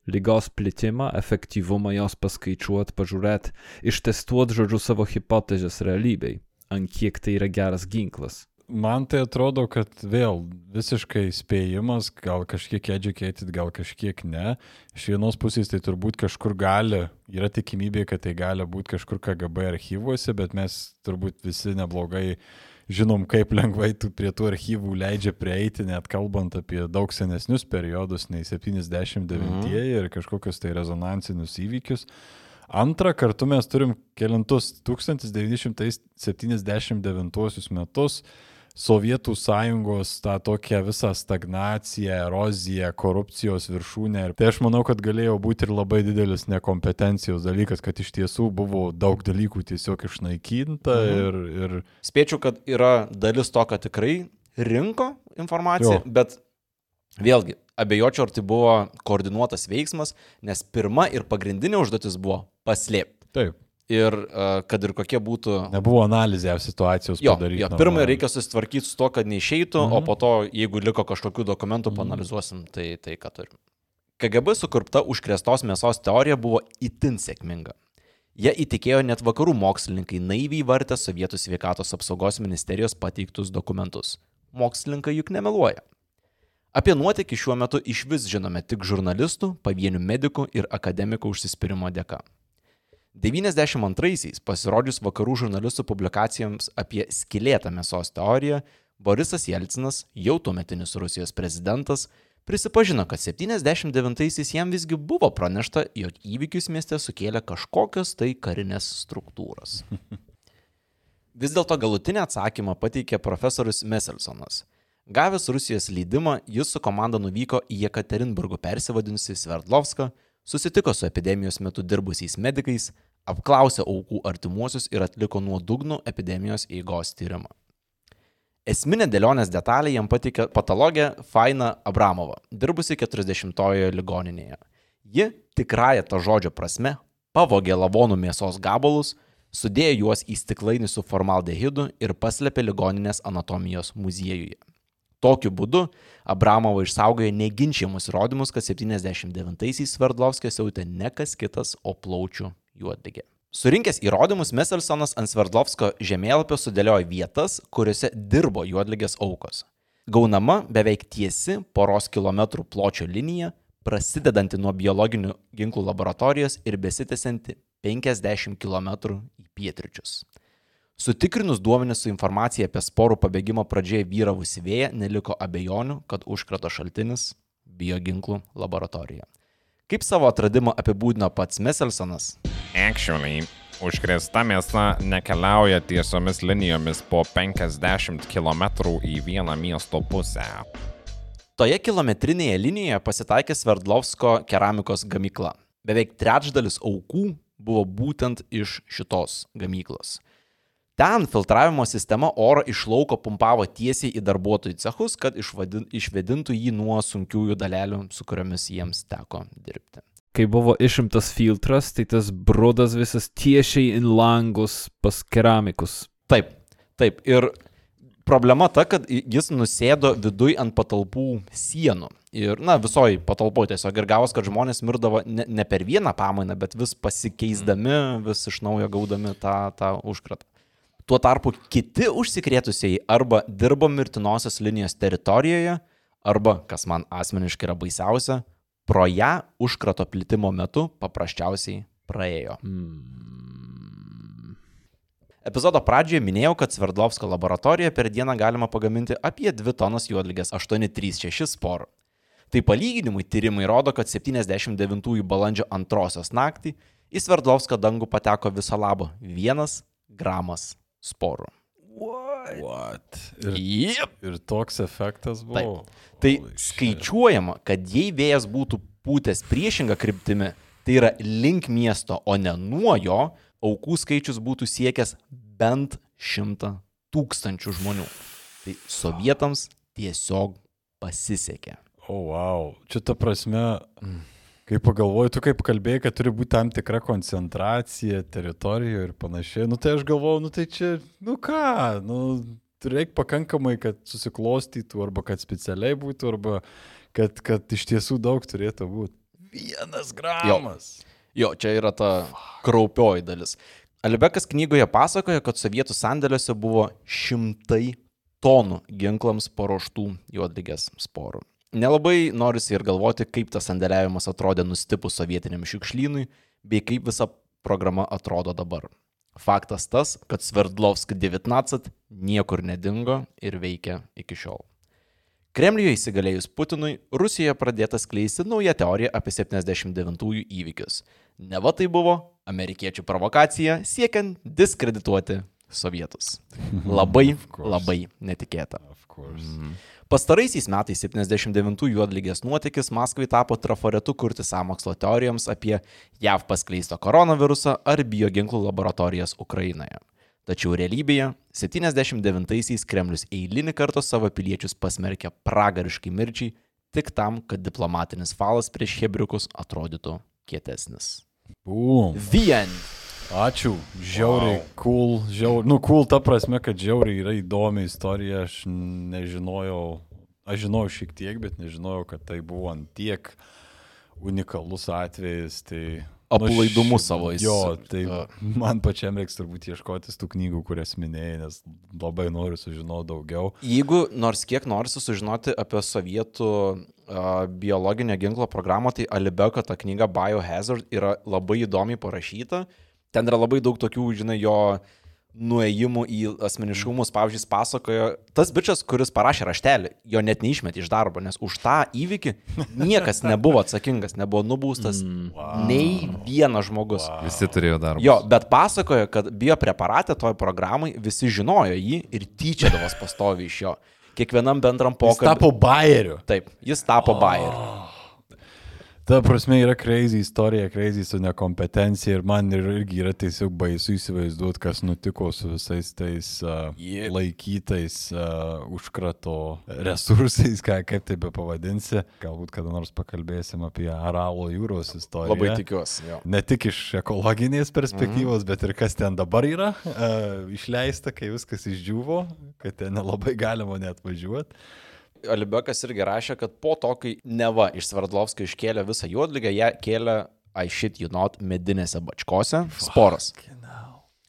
lygos plitimą, efektyvumą jos paskaičiuoti, pažiūrėti, ištestuoti, žodžiu, savo hipotezės realybei, ant kiek tai yra geras ginklas. Man tai atrodo, kad vėl visiškai spėjimas, gal kažkiek educated, gal kažkiek ne. Iš vienos pusės tai turbūt kažkur gali, yra tikimybė, kad tai gali būti kažkur KGB archyvuose, bet mes turbūt visi neblogai žinom, kaip lengvai tu prie tų archyvų leidžia prieiti, net kalbant apie daug senesnius periodus nei 79-ieji ir kažkokius tai rezonansinius įvykius. Antra, kartu mes turim kelintus 1979 metus Sovietų sąjungos tą tokią visą stagnaciją, eroziją, korupcijos viršūnę. Ir tai aš manau, kad galėjo būti ir labai didelis nekompetencijos dalykas, kad iš tiesų buvo daug dalykų tiesiog išnaikinta Mhm. ir, ir Spėčiau, kad yra dalis to, kad tikrai rinko informaciją, Jo. bet vėlgi, abejočiau, ar tai buvo koordinuotas veiksmas, nes pirma ir pagrindinė užduotis buvo paslėpti. taip. Ir kad ir kokie būtų Nebuvo analizė situacijos Jo, padaryti. jo pirmą reikia susitvarkyti su to, kad neišeitų, mhm. o po to, jeigu liko kažkokių dokumentų, mhm. panalizuosim tai, tai ką turim. KGB sukurpta užkrestos mėsos teorija buvo itin sėkminga. Jie įtikėjo net vakarų mokslininkai naiviai vartę Sovietų sveikatos apsaugos ministerijos pateiktus dokumentus. Mokslininkai juk nemeluoja. Apie nuotykį šiuo metu iš vis žinome tik žurnalistų, pavienių medikų ir akademikų užsispyrimo dėka. 92-aisiais pasirodžius vakarų žurnalistų publikacijoms apie skilėtą mėsos teoriją, Borisas Jelcinas, jau tuometinis Rusijos prezidentas, prisipažino, kad 79-aisiais jam visgi buvo pranešta, jog įvykius mieste sukėlė kažkokios tai karinės struktūros. Vis dėlto galutinį atsakymą pateikė profesorius Meselsonas. Gavęs Rusijos leidimą, jis su komanda nuvyko į Jekaterinburgų persivadinusi Sverdlovską, susitiko su epidemijos metu dirbusiais medikais, apklausė aukų artimuosius ir atliko nuodugnų epidemijos eigos tyrimą. Esminė dėlionės detalė jam patikė patologė Faina Abramova, dirbusi 40-ojoje ligoninėje. Ji, tikrąją to žodžio prasme, pavogė lavonų mėsos gabalus, sudėjo juos į stiklainį su formaldehidu ir paslėpė ligoninės anatomijos muziejuje. Tokiu būdu Abramovo išsaugojo neginčiamus įrodymus, kad 79-aisiais Sverdlovskis jautė ne kas kitas, o plaučių juodligė. Surinkęs įrodymus, Meselsonas ant Sverdlovskio žemėlapio sudėliojo vietas, kuriuose dirbo juodligės aukos. Gaunama beveik tiesi poros kilometrų pločio linija, prasidedanti nuo biologinių ginklų laboratorijos ir besitęsianti 50 km į pietričius. Sutikrinus duomenis su informacija apie sporų pabėgimo pradžioje vyravusi vėją, neliko abejonių, kad užkrato šaltinis - bioginklų laboratorija. Kaip savo atradimą apibūdino pats Meselsonas? Actually, užkrėsta mėsa nekeliauja tiesiomis linijomis po 50 km į vieną miesto pusę. Toje kilometrinėje linijoje pasitaikė Sverdlovsko keramikos gamykla. Beveik trečdalis aukų buvo būtent iš šitos gamyklos. Ten filtravimo sistema oro iš lauko pumpavo tiesiai į darbuotojų cechus, kad išvedintų jį nuo sunkiųjų dalelių, su kuriomis jiems teko dirbti. Kai buvo išimtas filtras, tai tas brudas visas tiesiai į langus pas keramikus. Taip, taip. Ir problema ta, kad jis nusėdo viduj ant patalpų sienų. Ir, na, visoji patalpoje tiesiog ir gavos, kad žmonės mirdavo ne, ne per vieną pamainą, bet vis pasikeisdami, vis iš naujo gaudami tą, tą užkratą. Tuo tarpu kiti užsikrėtusieji arba dirbo mirtinosios linijos teritorijoje, arba, kas man asmeniškai yra baisiausia, pro ją užkrato plitimo metu paprasčiausiai praėjo. Hmm. Epizodo pradžioje minėjau, kad Sverdlovsko laboratorijoje per dieną galima pagaminti apie 2 tonas juodligės 836 sporų. Tai palyginimui tyrimai rodo, kad 79 balandžio antrosios naktį į Sverdlovską dangų pateko viso labo 1 gramas sporų. What? Ir, Yep. ir toks efektas buvo. Tai Holy shit. skaičiuojama, kad jei vėjas būtų pūtęs priešingą kryptimį, tai yra link miesto, o ne nuo jo, aukų skaičius būtų siekęs bent šimtą tūkstančių žmonių. Tai sovietams tiesiog pasisekė. O, oh, wow. Čia ta prasme, kai pagalvoju, tu kaip kalbėjai, kad turi būti tam tikra koncentracija teritorijoje ir panašiai, nu tai aš galvoju, nu tai čia, nu ką, nu reikia pakankamai, kad susiklostytų, arba kad specialiai būtų, arba kad, kad iš tiesų daug turėtų būti. Vienas gramas. Jo, čia yra ta kraupioji dalis. Alibekas knygoje pasakoja, kad sovietų sandėliuose buvo šimtai tonų ginklams paruoštų juodligės sporų. Nelabai norisi ir galvoti, kaip tas sandėliavimas atrodė nustipus sovietiniam šiukšlynui, bei kaip visa programa atrodo dabar. Faktas tas, kad Sverdlovsk 19 niekur nedingo ir veikia iki šiol. Kremliuje įsigalėjus Putinui, Rusijoje pradėta skleisti nauja teorija apie 79-ųjų įvykius. Neva tai buvo amerikiečių provokacija siekiant diskredituoti sovietus. Labai, labai netikėta. Of course. Pastaraisiais metais 79 juodlygės nuotykis Maskvai tapo trafaretu kurti samokslo teorijoms apie JAV paskleistą koronavirusą ar bioginklų laboratorijas Ukrainoje. Tačiau realybėje 79-aisiais Kremlius eilinį kartą savo piliečius pasmerkė pragariškai mirčiai tik tam, kad diplomatinis falas prieš hebriukus atrodytų kietesnis. Bum. Vien. Ačiū, žiauriai, wow. cool, žiauriai, nu, cool ta prasme, kad žiauriai yra įdomi istorija, aš nežinojau, aš žinojau šiek tiek, bet nežinojau, kad tai buvo ant tiek unikalus atvejis, tai... Aplaidumu ši- savo jis- Jo, tai jo. man pačiam reiks turbūt ieškotis tų knygų, kurias minėjai, nes labai noriu sužinoti daugiau. Jeigu nors kiek norisi sužinoti apie sovietų uh, biologinio ginklo programą, tai Alibeko ta knyga Biohazard yra labai įdomiai parašyta. Ten yra labai daug tokių, žinai, jo nuėjimų į asmeniškumus. Pavyzdžiui, jis pasakojo, tas bičias, kuris parašė raštelį, jo net neišmet iš darbo, nes už tą įvykį niekas nebuvo atsakingas, nebuvo nubaustas wow. nei vienas žmogus. Wow. Visi turėjo darbą. Jo, bet pasakojo, kad biopreparatė toj programai visi žinojo jį ir tyčiadavos pastovi iš jo. Kiekvienam bendram Jis pokalbiui. tapo bairiu. Taip, jis tapo oh. bairiu. Ta prasme yra crazy istorija, crazy su nekompetencija ir man ir, irgi yra tiesiog baisu įsivaizduoti, kas nutiko su visais tais uh, Jep. laikytais uh, užkrato resursais, ką, kaip tai be pavadinsi. Galbūt kada nors pakalbėsim apie Aralo jūros istoriją. Labai tikiuosi. Jo. Ne tik iš ekologinės perspektyvos, mm. bet ir kas ten dabar yra uh, išleista, kai viskas išdžiūvo, kad ten nelabai galima net važiuoti. Alibekas irgi rašė, kad po to, kai Neva iš Sverdlovskio iškėlė visą juodligę, ją kėlė, I shit you not, medinėse bačkose, sporas.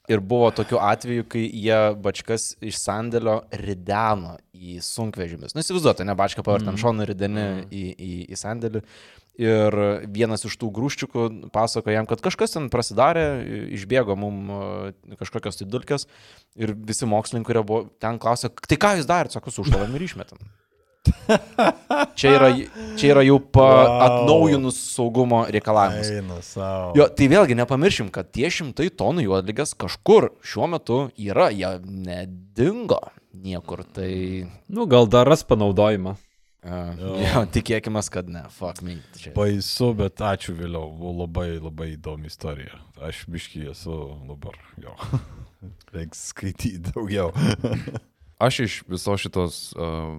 Ir buvo tokių atvejų, kai jie bačkas iš sandėlio rideno į sunkvežimis. Nu, įsivaizduote, ne bačką pavartant mm. šoną rideni mm. į, į, į sandėlį. Ir vienas iš tų grūščiukų pasako jam, kad kažkas ten prasidarė, išbėgo mum e, kažkokios tai dulkės ir visi mokslininkai, kurie buvo ten klausė, tai ką jūs darėte, sako, sušlavėm ir išmetam. Čia yra, čia yra jau pa, Wow. atnaujinus saugumo reikalavimus. Jo, tai vėlgi nepamiršim, kad tie šimtai tonų juodligės kažkur šiuo metu yra, jie nedingo niekur. Tai Nu, gal dar ras panaudojimą. uh, jo, tikėkime, kad ne, fuck me. Čia. Baisu, bet ačiū vėliau. Buvo labai, labai įdomi istorija. Aš biškai esu dabar jo. Reiks skaityti daugiau. Aš iš viso šitos uh,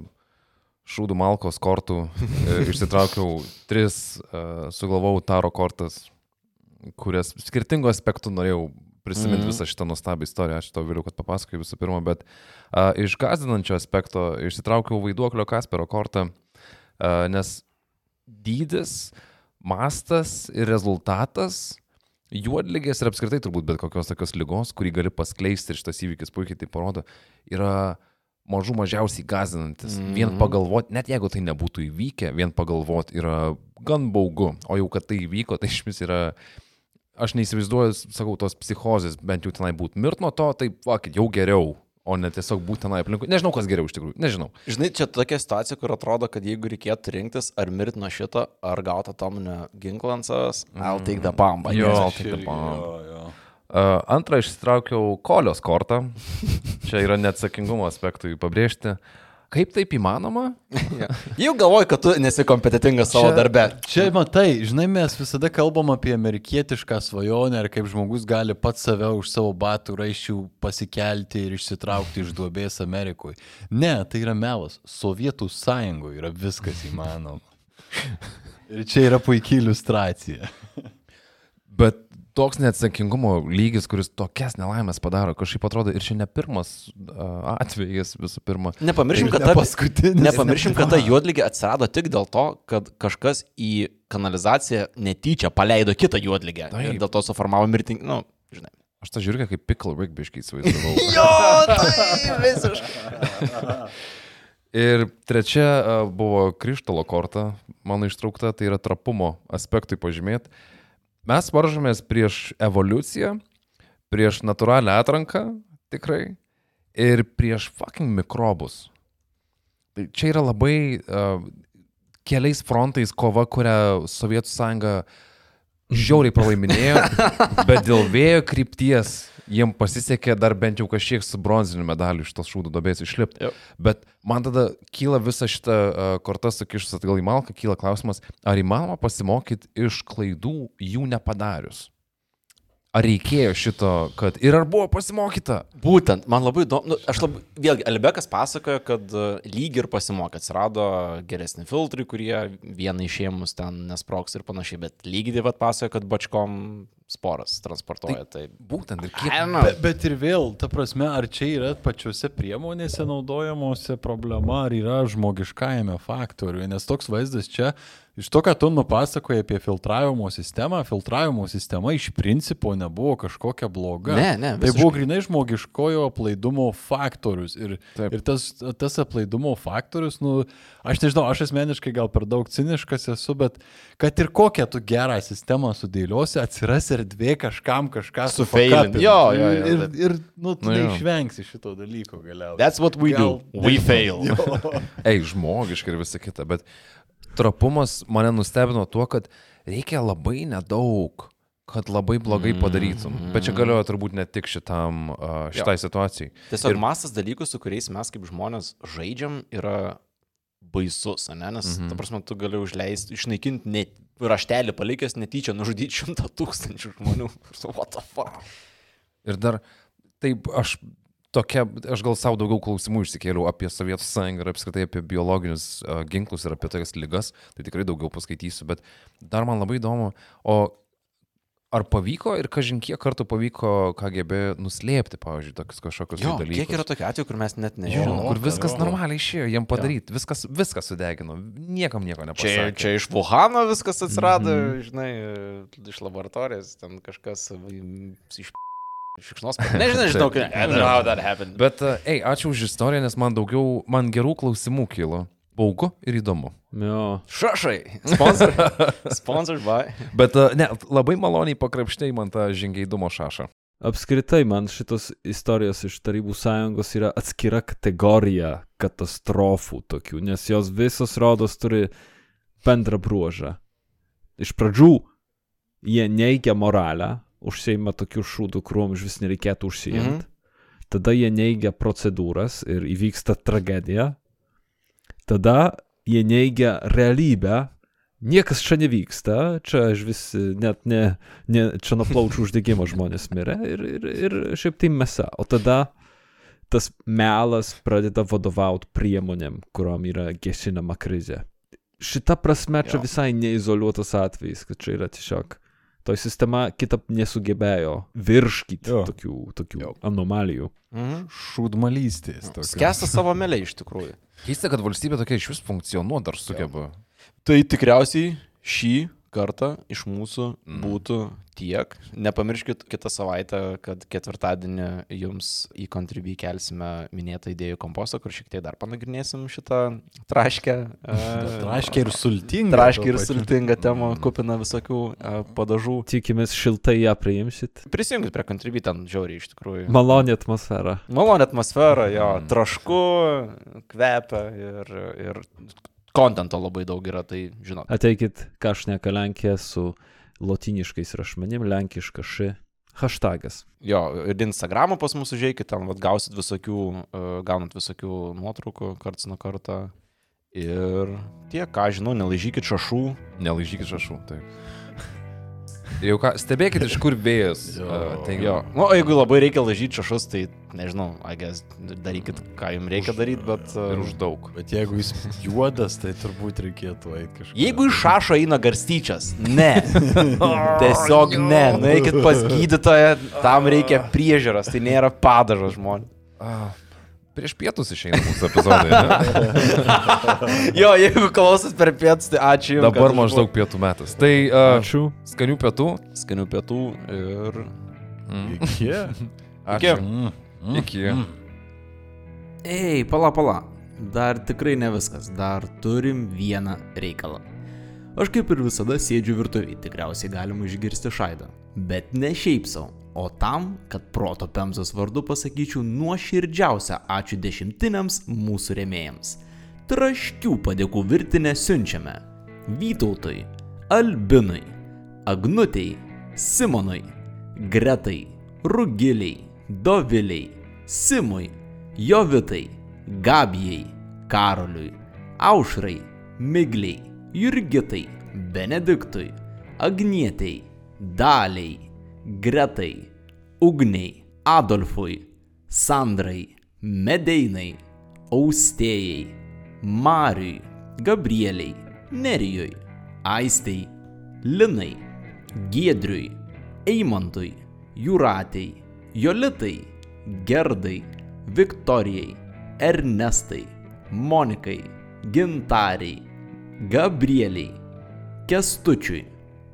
šūdų malkos kortų e, išsitraukiau tris, uh, sugalvojau taro kortas, kurias skirtingų aspektų norėjau prisiminti mm. visą šitą nuostabią istoriją. Aš to vėliau, kad papasakoju visų pirma, bet uh, iš gazdinančio aspekto išsitraukiau vaiduoklio Kaspero kortą, uh, nes dydis, mastas ir rezultatas juodligės ir apskritai turbūt bet kokios tokios lygos, kurį gali paskleisti ir šitas įvykis puikiai tai parodo, yra mažų mažiausiai gazinantis. Mm -hmm. Vien pagalvoti, net jeigu tai nebūtų įvykę, vien pagalvoti yra gan baugu, o jau kad tai įvyko, tai iš vis yra, aš neįsivaizduoju, sakau, tos psichozės, bent jau tenai būtų mirt nuo to, tai vakit, jau geriau, o ne tiesiog būti tenai aplinkui. Nežinau, kas geriau iš tikrųjų, nežinau. Žinai, čia tokia situacija, kur atrodo, kad jeigu reikėtų rinktis ar mirti nuo šito, ar gauti atominę ginklą ant savęs, I'll take the bomb. Jo. I'll take the bomb. Jo, jo. Antrą išsitraukiau kolios kortą. Čia yra neatsakingumo aspektui pabrėžti. Kaip taip įmanoma? Jau galvoju, kad tu nesi kompetitingas savo Čia- darbe. Čia matai, žinai, mes visada kalbam apie amerikietišką svajonę ir kaip žmogus gali pats save už savo batų raiščių pasikelti ir išsitraukti iš duobės Amerikoje. Ne, tai yra melas. Sovietų sąjungoje yra viskas įmanoma. Ir čia yra puikiai iliustracija. Bet toks neatsakingumo lygis, kuris tokias nelaimės padaro, kažkaip atrodo ir čia ne pirmas atvejis visų pirma. Nepamiršim, kad ne ta, nepamiršim, kad ta juodligė atsirado tik dėl to, kad kažkas į kanalizaciją netyčia paleido kitą juodligę. Taip. Ir dėl to suformavo mirtingą, nu, žinai. Aš tą žiūrėką kaip pickle rigbiškai įsivaizdavau. Jo, tai visiškai. Ir trečia buvo krištolo korta, mano ištraukta, tai yra trapumo aspektui pažymėti. Mes varžomės prieš evoliuciją, prieš natūralią atranką, tikrai, ir prieš fucking mikrobus. Tai čia yra labai uh, keliais frontais kova, kurią Sovietų sąjunga žiauriai pralaiminėjo, bet dėl vėjo krypties jiem pasisekė dar bent jau kažkiek su bronziniu medaliu iš tos šūdų dobės išlipti. Jau. Bet man tada kyla visa šita uh, korta sukišus atgal į malką, kyla klausimas, ar įmanoma pasimokyti iš klaidų jų nepadarius? Ar reikėjo šito, kad ir ar buvo pasimokyta? Būtent, man labai įdomu, nu, aš labai, vėlgi, Albekas pasakojo, kad e, lyg ir pasimokė, atsirado geresni filtrai, kurie vieną išėmus ten nesproks ir panašiai, bet lygiai taip pat pasakojo, kad bačkom sporas transportuoja. Tai, Būtent ir kiek. Bet, bet ir vėl, ta prasme, ar čia yra pačiose priemonėse naudojamuose problema, ar yra žmogiškajame faktoriuje, nes toks vaizdas čia, iš to, ką tu nupasakoji apie filtravimo sistemą, filtravimo sistema iš principo nebuvo kažkokia bloga. Ne, ne, Tai visiškai. buvo grinai žmogiškojo aplaidumo faktorius. Ir, Taip. ir tas, tas aplaidumo faktorius, nu, aš nežinau, aš asmeniškai gal per daug ciniškas esu, bet kad ir kokią tu gerą sistemą sudėliosi, atsiras erdvė kažkam kažką sufakapint. Jo, jo, jo, Ir, ir nu, tu Nu, jo. neišvengsi šito dalyko galiausiai. That's what we do. We fail. Ei, žmogiškai ir visa kita, bet trapumas mane nustebino tuo, kad reikia labai nedaug, kad labai blogai padarytum. Bet čia galioja turbūt ne tik šitam, šitai situacijai. Tiesiog Ir- masas dalykų, su kuriais mes kaip žmonės žaidžiam, yra baisus, ne? Nes, mhm. ta prasme, tu gali užleisti, išnaikinti net raštelį palikęs netyčia, nužudyti šimtą tūkstančių žmonių. What the fuck? Ir dar, taip, aš tokia, aš gal savo daugiau klausimų išsikėliau apie Sovietų sąjungą ir apskritai apie biologinius uh, ginklus ir apie tokias lygas, tai tikrai daugiau paskaitysiu, bet dar man labai įdomu, o ar pavyko ir kažin kiek kartų pavyko KGB nuslėpti, pavyzdžiui, tokius kažkokius Jo, dalykus. kiek yra tokių atvejų, kur mes net nežinome. kur viskas jo. normaliai išėjo, jiem padaryti, viskas, viskas sudegino, niekam nieko Čia, nepasakė. čia iš Wuhano viskas atsirado, mm. -hmm. žinai, iš laboratorijos, ten kažkas iš šikšnos. Nežinau, žinau, kad... I don't know how that happened. Bet, uh, ei, ačiū už istoriją, nes man daugiau, man gerų klausimų kilo. Baugu ir įdomu. Jo. Šašai. Sponsor. Sponsored by. Bet, uh, ne, labai maloniai pakrapštėjai man tą žingeidumo šašą. Apskritai, man šitos istorijos iš Tarybų sąjungos yra atskira kategorija katastrofų tokių, nes jos visos rodos turi bendrą bruožą. Iš pradžių jie neigia moralę, užseima tokių šūdų, kuriuom iš vis nereikėtų užsiimti. Mhm. Tada jie neigia procedūras ir įvyksta tragedija. Tada jie neigia realybę. Niekas čia nevyksta, čia aš vis net ne, ne čia nuo plaučių uždegimo žmonės mirė ir, ir, ir šiaip tai mesa. O tada tas melas pradeda vadovauti priemonėm, kuriuom yra gesinama krizė. Šita prasme čia Jo. visai neizoliuotas atvejis, kad čia yra tiesiog toj sistema kitap nesugebėjo virškyti Jo. tokių, tokių Jo. anomalijų. Mhm. Šūdmalystės. tokios. Skęsta savo melė iš tikrųjų. Keista, kad valstybė tokia iš vis funkcionuoja dar sugeba. Tai tikriausiai šį kartą iš mūsų Mm. būtų tiek. Nepamirškit kitą savaitę, kad ketvirtadienį jums į Contribui kelsime minėtą idėjų kompostą, kur šiek tiek dar panagrinėsim šitą traškę. e, Traškia ir sultinga. Traškė tuo ir pačiu. sultinga tema, kupina visokių e, padažų. Tikimės šiltai ją priimsit. Prisijungit prie Contribui, ten žiauriai iš tikrųjų. Malonė atmosfera. Malonė atmosfera, jo, Mm. trašku, kvepia ir, ir kontento labai daug yra, tai žinot. Ateikit kažneka Lenkija su lotiniškais rašmenim, lenkiška ši. Hashtagas. Jo, ir Instagramą pas mus užėjkit, ten vat, gausit visokių, uh, gaunat visokių nuotraukų karts nuo karto. Ir tiek, ką žinau, nelaižykit šašų. Nelaižykit šašų. Taip. Jau ką, stebėkit, iš kur vėjas. Jo. Uh, tai Jo. Nu, jeigu labai reikia laižyti šašus, tai nežinau, agės, darykit, ką jums reikia daryti, bet... Uh, Ir už daug. Bet jeigu jis juodas, tai turbūt reikėtų eiti kažkur. Jeigu iš šašo eina garstyčias, ne. Tiesiog ne. Nueikit pas gydytoją, tam reikia priežiūros, tai nėra padažas žmonės. Prieš pietus išeina mūsų epizodai. Jo, jeigu klausos per pietus, tai ačiū Jums. Dabar maždaug pietų metas. Tai uh, Ačiū. skanių pietų. Skanių pietų ir... Mm. Iki. Ačiū. Mm. Mm. Iki. Ei, pala, pala. Dar tikrai ne viskas. Dar turim vieną reikalą. Aš kaip ir visada sėdžiu virtuviai, tikriausiai galima išgirsti šaidą. Bet ne šiaip savo, o tam, kad proto Pemzos vardu pasakyčiau nuoširdžiausią ačiū dešimtiniams mūsų remėjams. Traškių padėkų virtinę siunčiame Vytautui, Albinui, Agnutei, Simonui, Gretai, Rugiliai, Doviliai, Simui, Jovitai, Gabijai, Karoliui, Aušrai, Migliai, Jurgitai, Benediktui, Agnietei, Daliai, Gretai, Ugniai, Adolfui, Sandrai, Medeinai, Austėjai, Mariui, Gabrieliai, Nerijui, Aistei, Linai, Giedriui, Eimantui, Juratei, Jolitai, Gerdai, Viktorijai, Ernestai, Monikai, Gintariai, Gabrieliai, Kestučiui,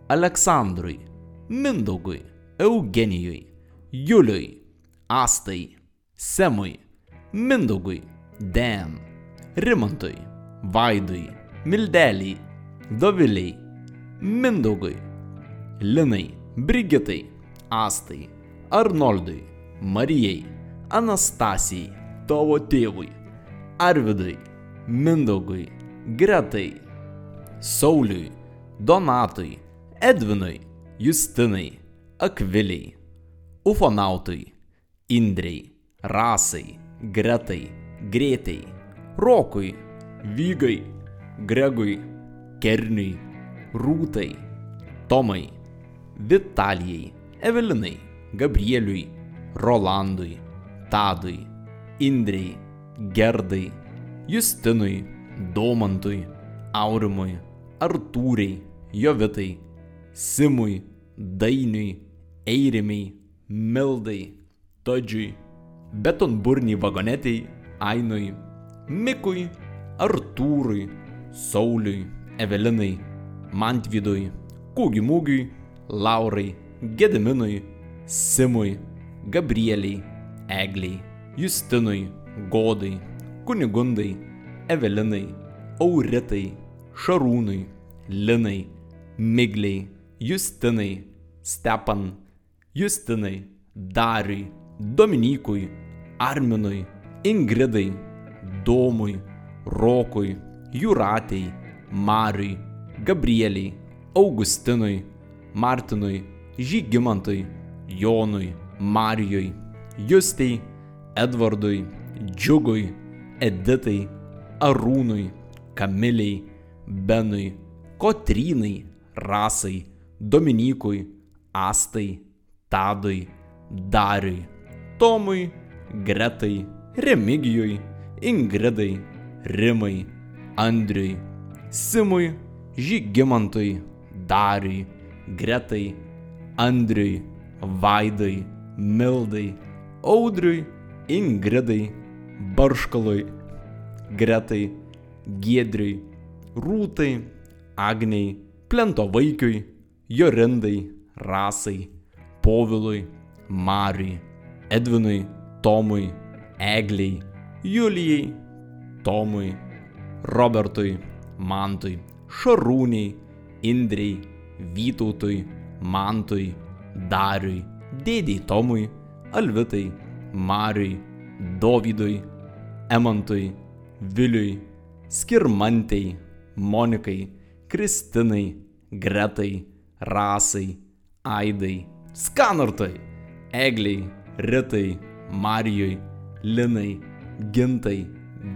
Aleksandrui, Mindaugui, Eugenijui, Juliui, Astai, Semui, Mindaugui, Den, Rimantui, Vaidui, Mildeliai, Doviliai, Mindaugui, Linai, Brigitai, Astai, Arnoldui, Marijai, Anastasijai, tavo tėvui, Arvidui, Mindaugui, Gretai, Sauliui, Donatui, Edvinui, Justinai, Akviliai, Ufonautui, Indrei, Rasai, Gretai, Greitai, Rokui, Vygai, Gregui, Kerniui, Rūtai, Tomai, Vitalijai, Evelinai, Gabrieliui, Rolandui, Tadui, Indrei, Gerdai, Justinui, Domantui, Aurimui, Artūrai, Jovitai, Simui, Dainiui, Eirimiai, Mildai, Todžiui, Betonburniai vagonetiai, Ainui, Mikui, Artūrui, Sauliui, Evelinai, Mantvydui, Kūgimūgiui, Laurai, Gediminui, Simui, Gabrieliai, Egliai, Justinui, Godai, Kunigundai, Evelinai, Auritai, Šarūnui, Linai, Migliai, Justinai, Stepan, Justinai, Dariui, Dominykui, Arminui, Ingridai, Domui, Rokui, Juratei, Mariui, Gabrieliai, Augustinui, Martinui, Žygimantui, Jonui, Marijui, Justei, Edvardui, Džiugui, Editai, Arūnui, Kamiliai, Benui, Kotrynai, Rasai, Dominykui, Astai, Tadui, Dariui, Tomui, Gretai, Remigijui, Ingridai, Rimai, Andriui, Simui, Žygimantui, Dariui, Gretai, Andriui, Vaidai, Mildai, Audriui, Ingridai, Barškalui, Gretai, Giedriui, Rūtai, Agniai, Plento vaikiui, Jorindai, Rasai, Povilui, Mariui, Edvinui, Tomui, Egliai, Julijai, Tomui, Robertui, Mantui, Šarūniai, Indrei, Vytautui, Mantui, Dariui, Dėdėjai Tomui, Alvitai, Mariui, Dovydui, Emantui, Viliui, Skirmantei, Monikai, Kristinai, Gretai, Rasai, Aidai, Skanartai, Egliai, Ritai, Marijui, Linai, Gintai,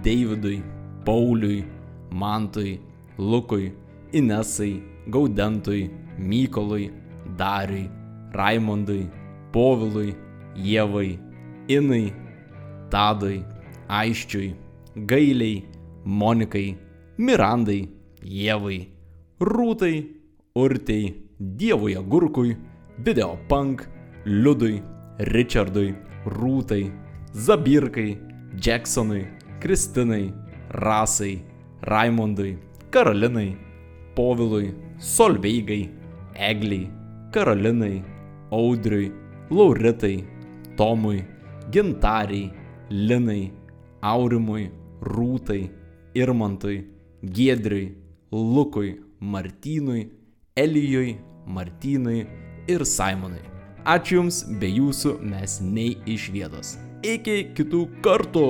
Deividui, Pauliui, Mantui, Lukui, Inesai, Gaudentui, Mykolui, Dariui, Raimondui, Povilui, Jėvai, Inai, Tadui, Aiščiui, Gailiai, Monikai, Mirandai, Jėvai, Rūtai, Urtei, Dievui Agurkui, Videopunk, Liudui, Richardui, Rūtai, Zabirkai, Jacksonui, Kristinai, Rasai, Raimondui, Karolinai, Povilui, Solveigai, Egliai, Karolinai, Audriui, Lauritai, Tomui, Gintariai, Linai, Aurimui, Rūtai, Irmantui, Giedriui, Lukui, Martynui, Elijui, Martynui ir Simonui. Ačiū Jums, be Jūsų mes nei iš vietos. Iki kitų kartų.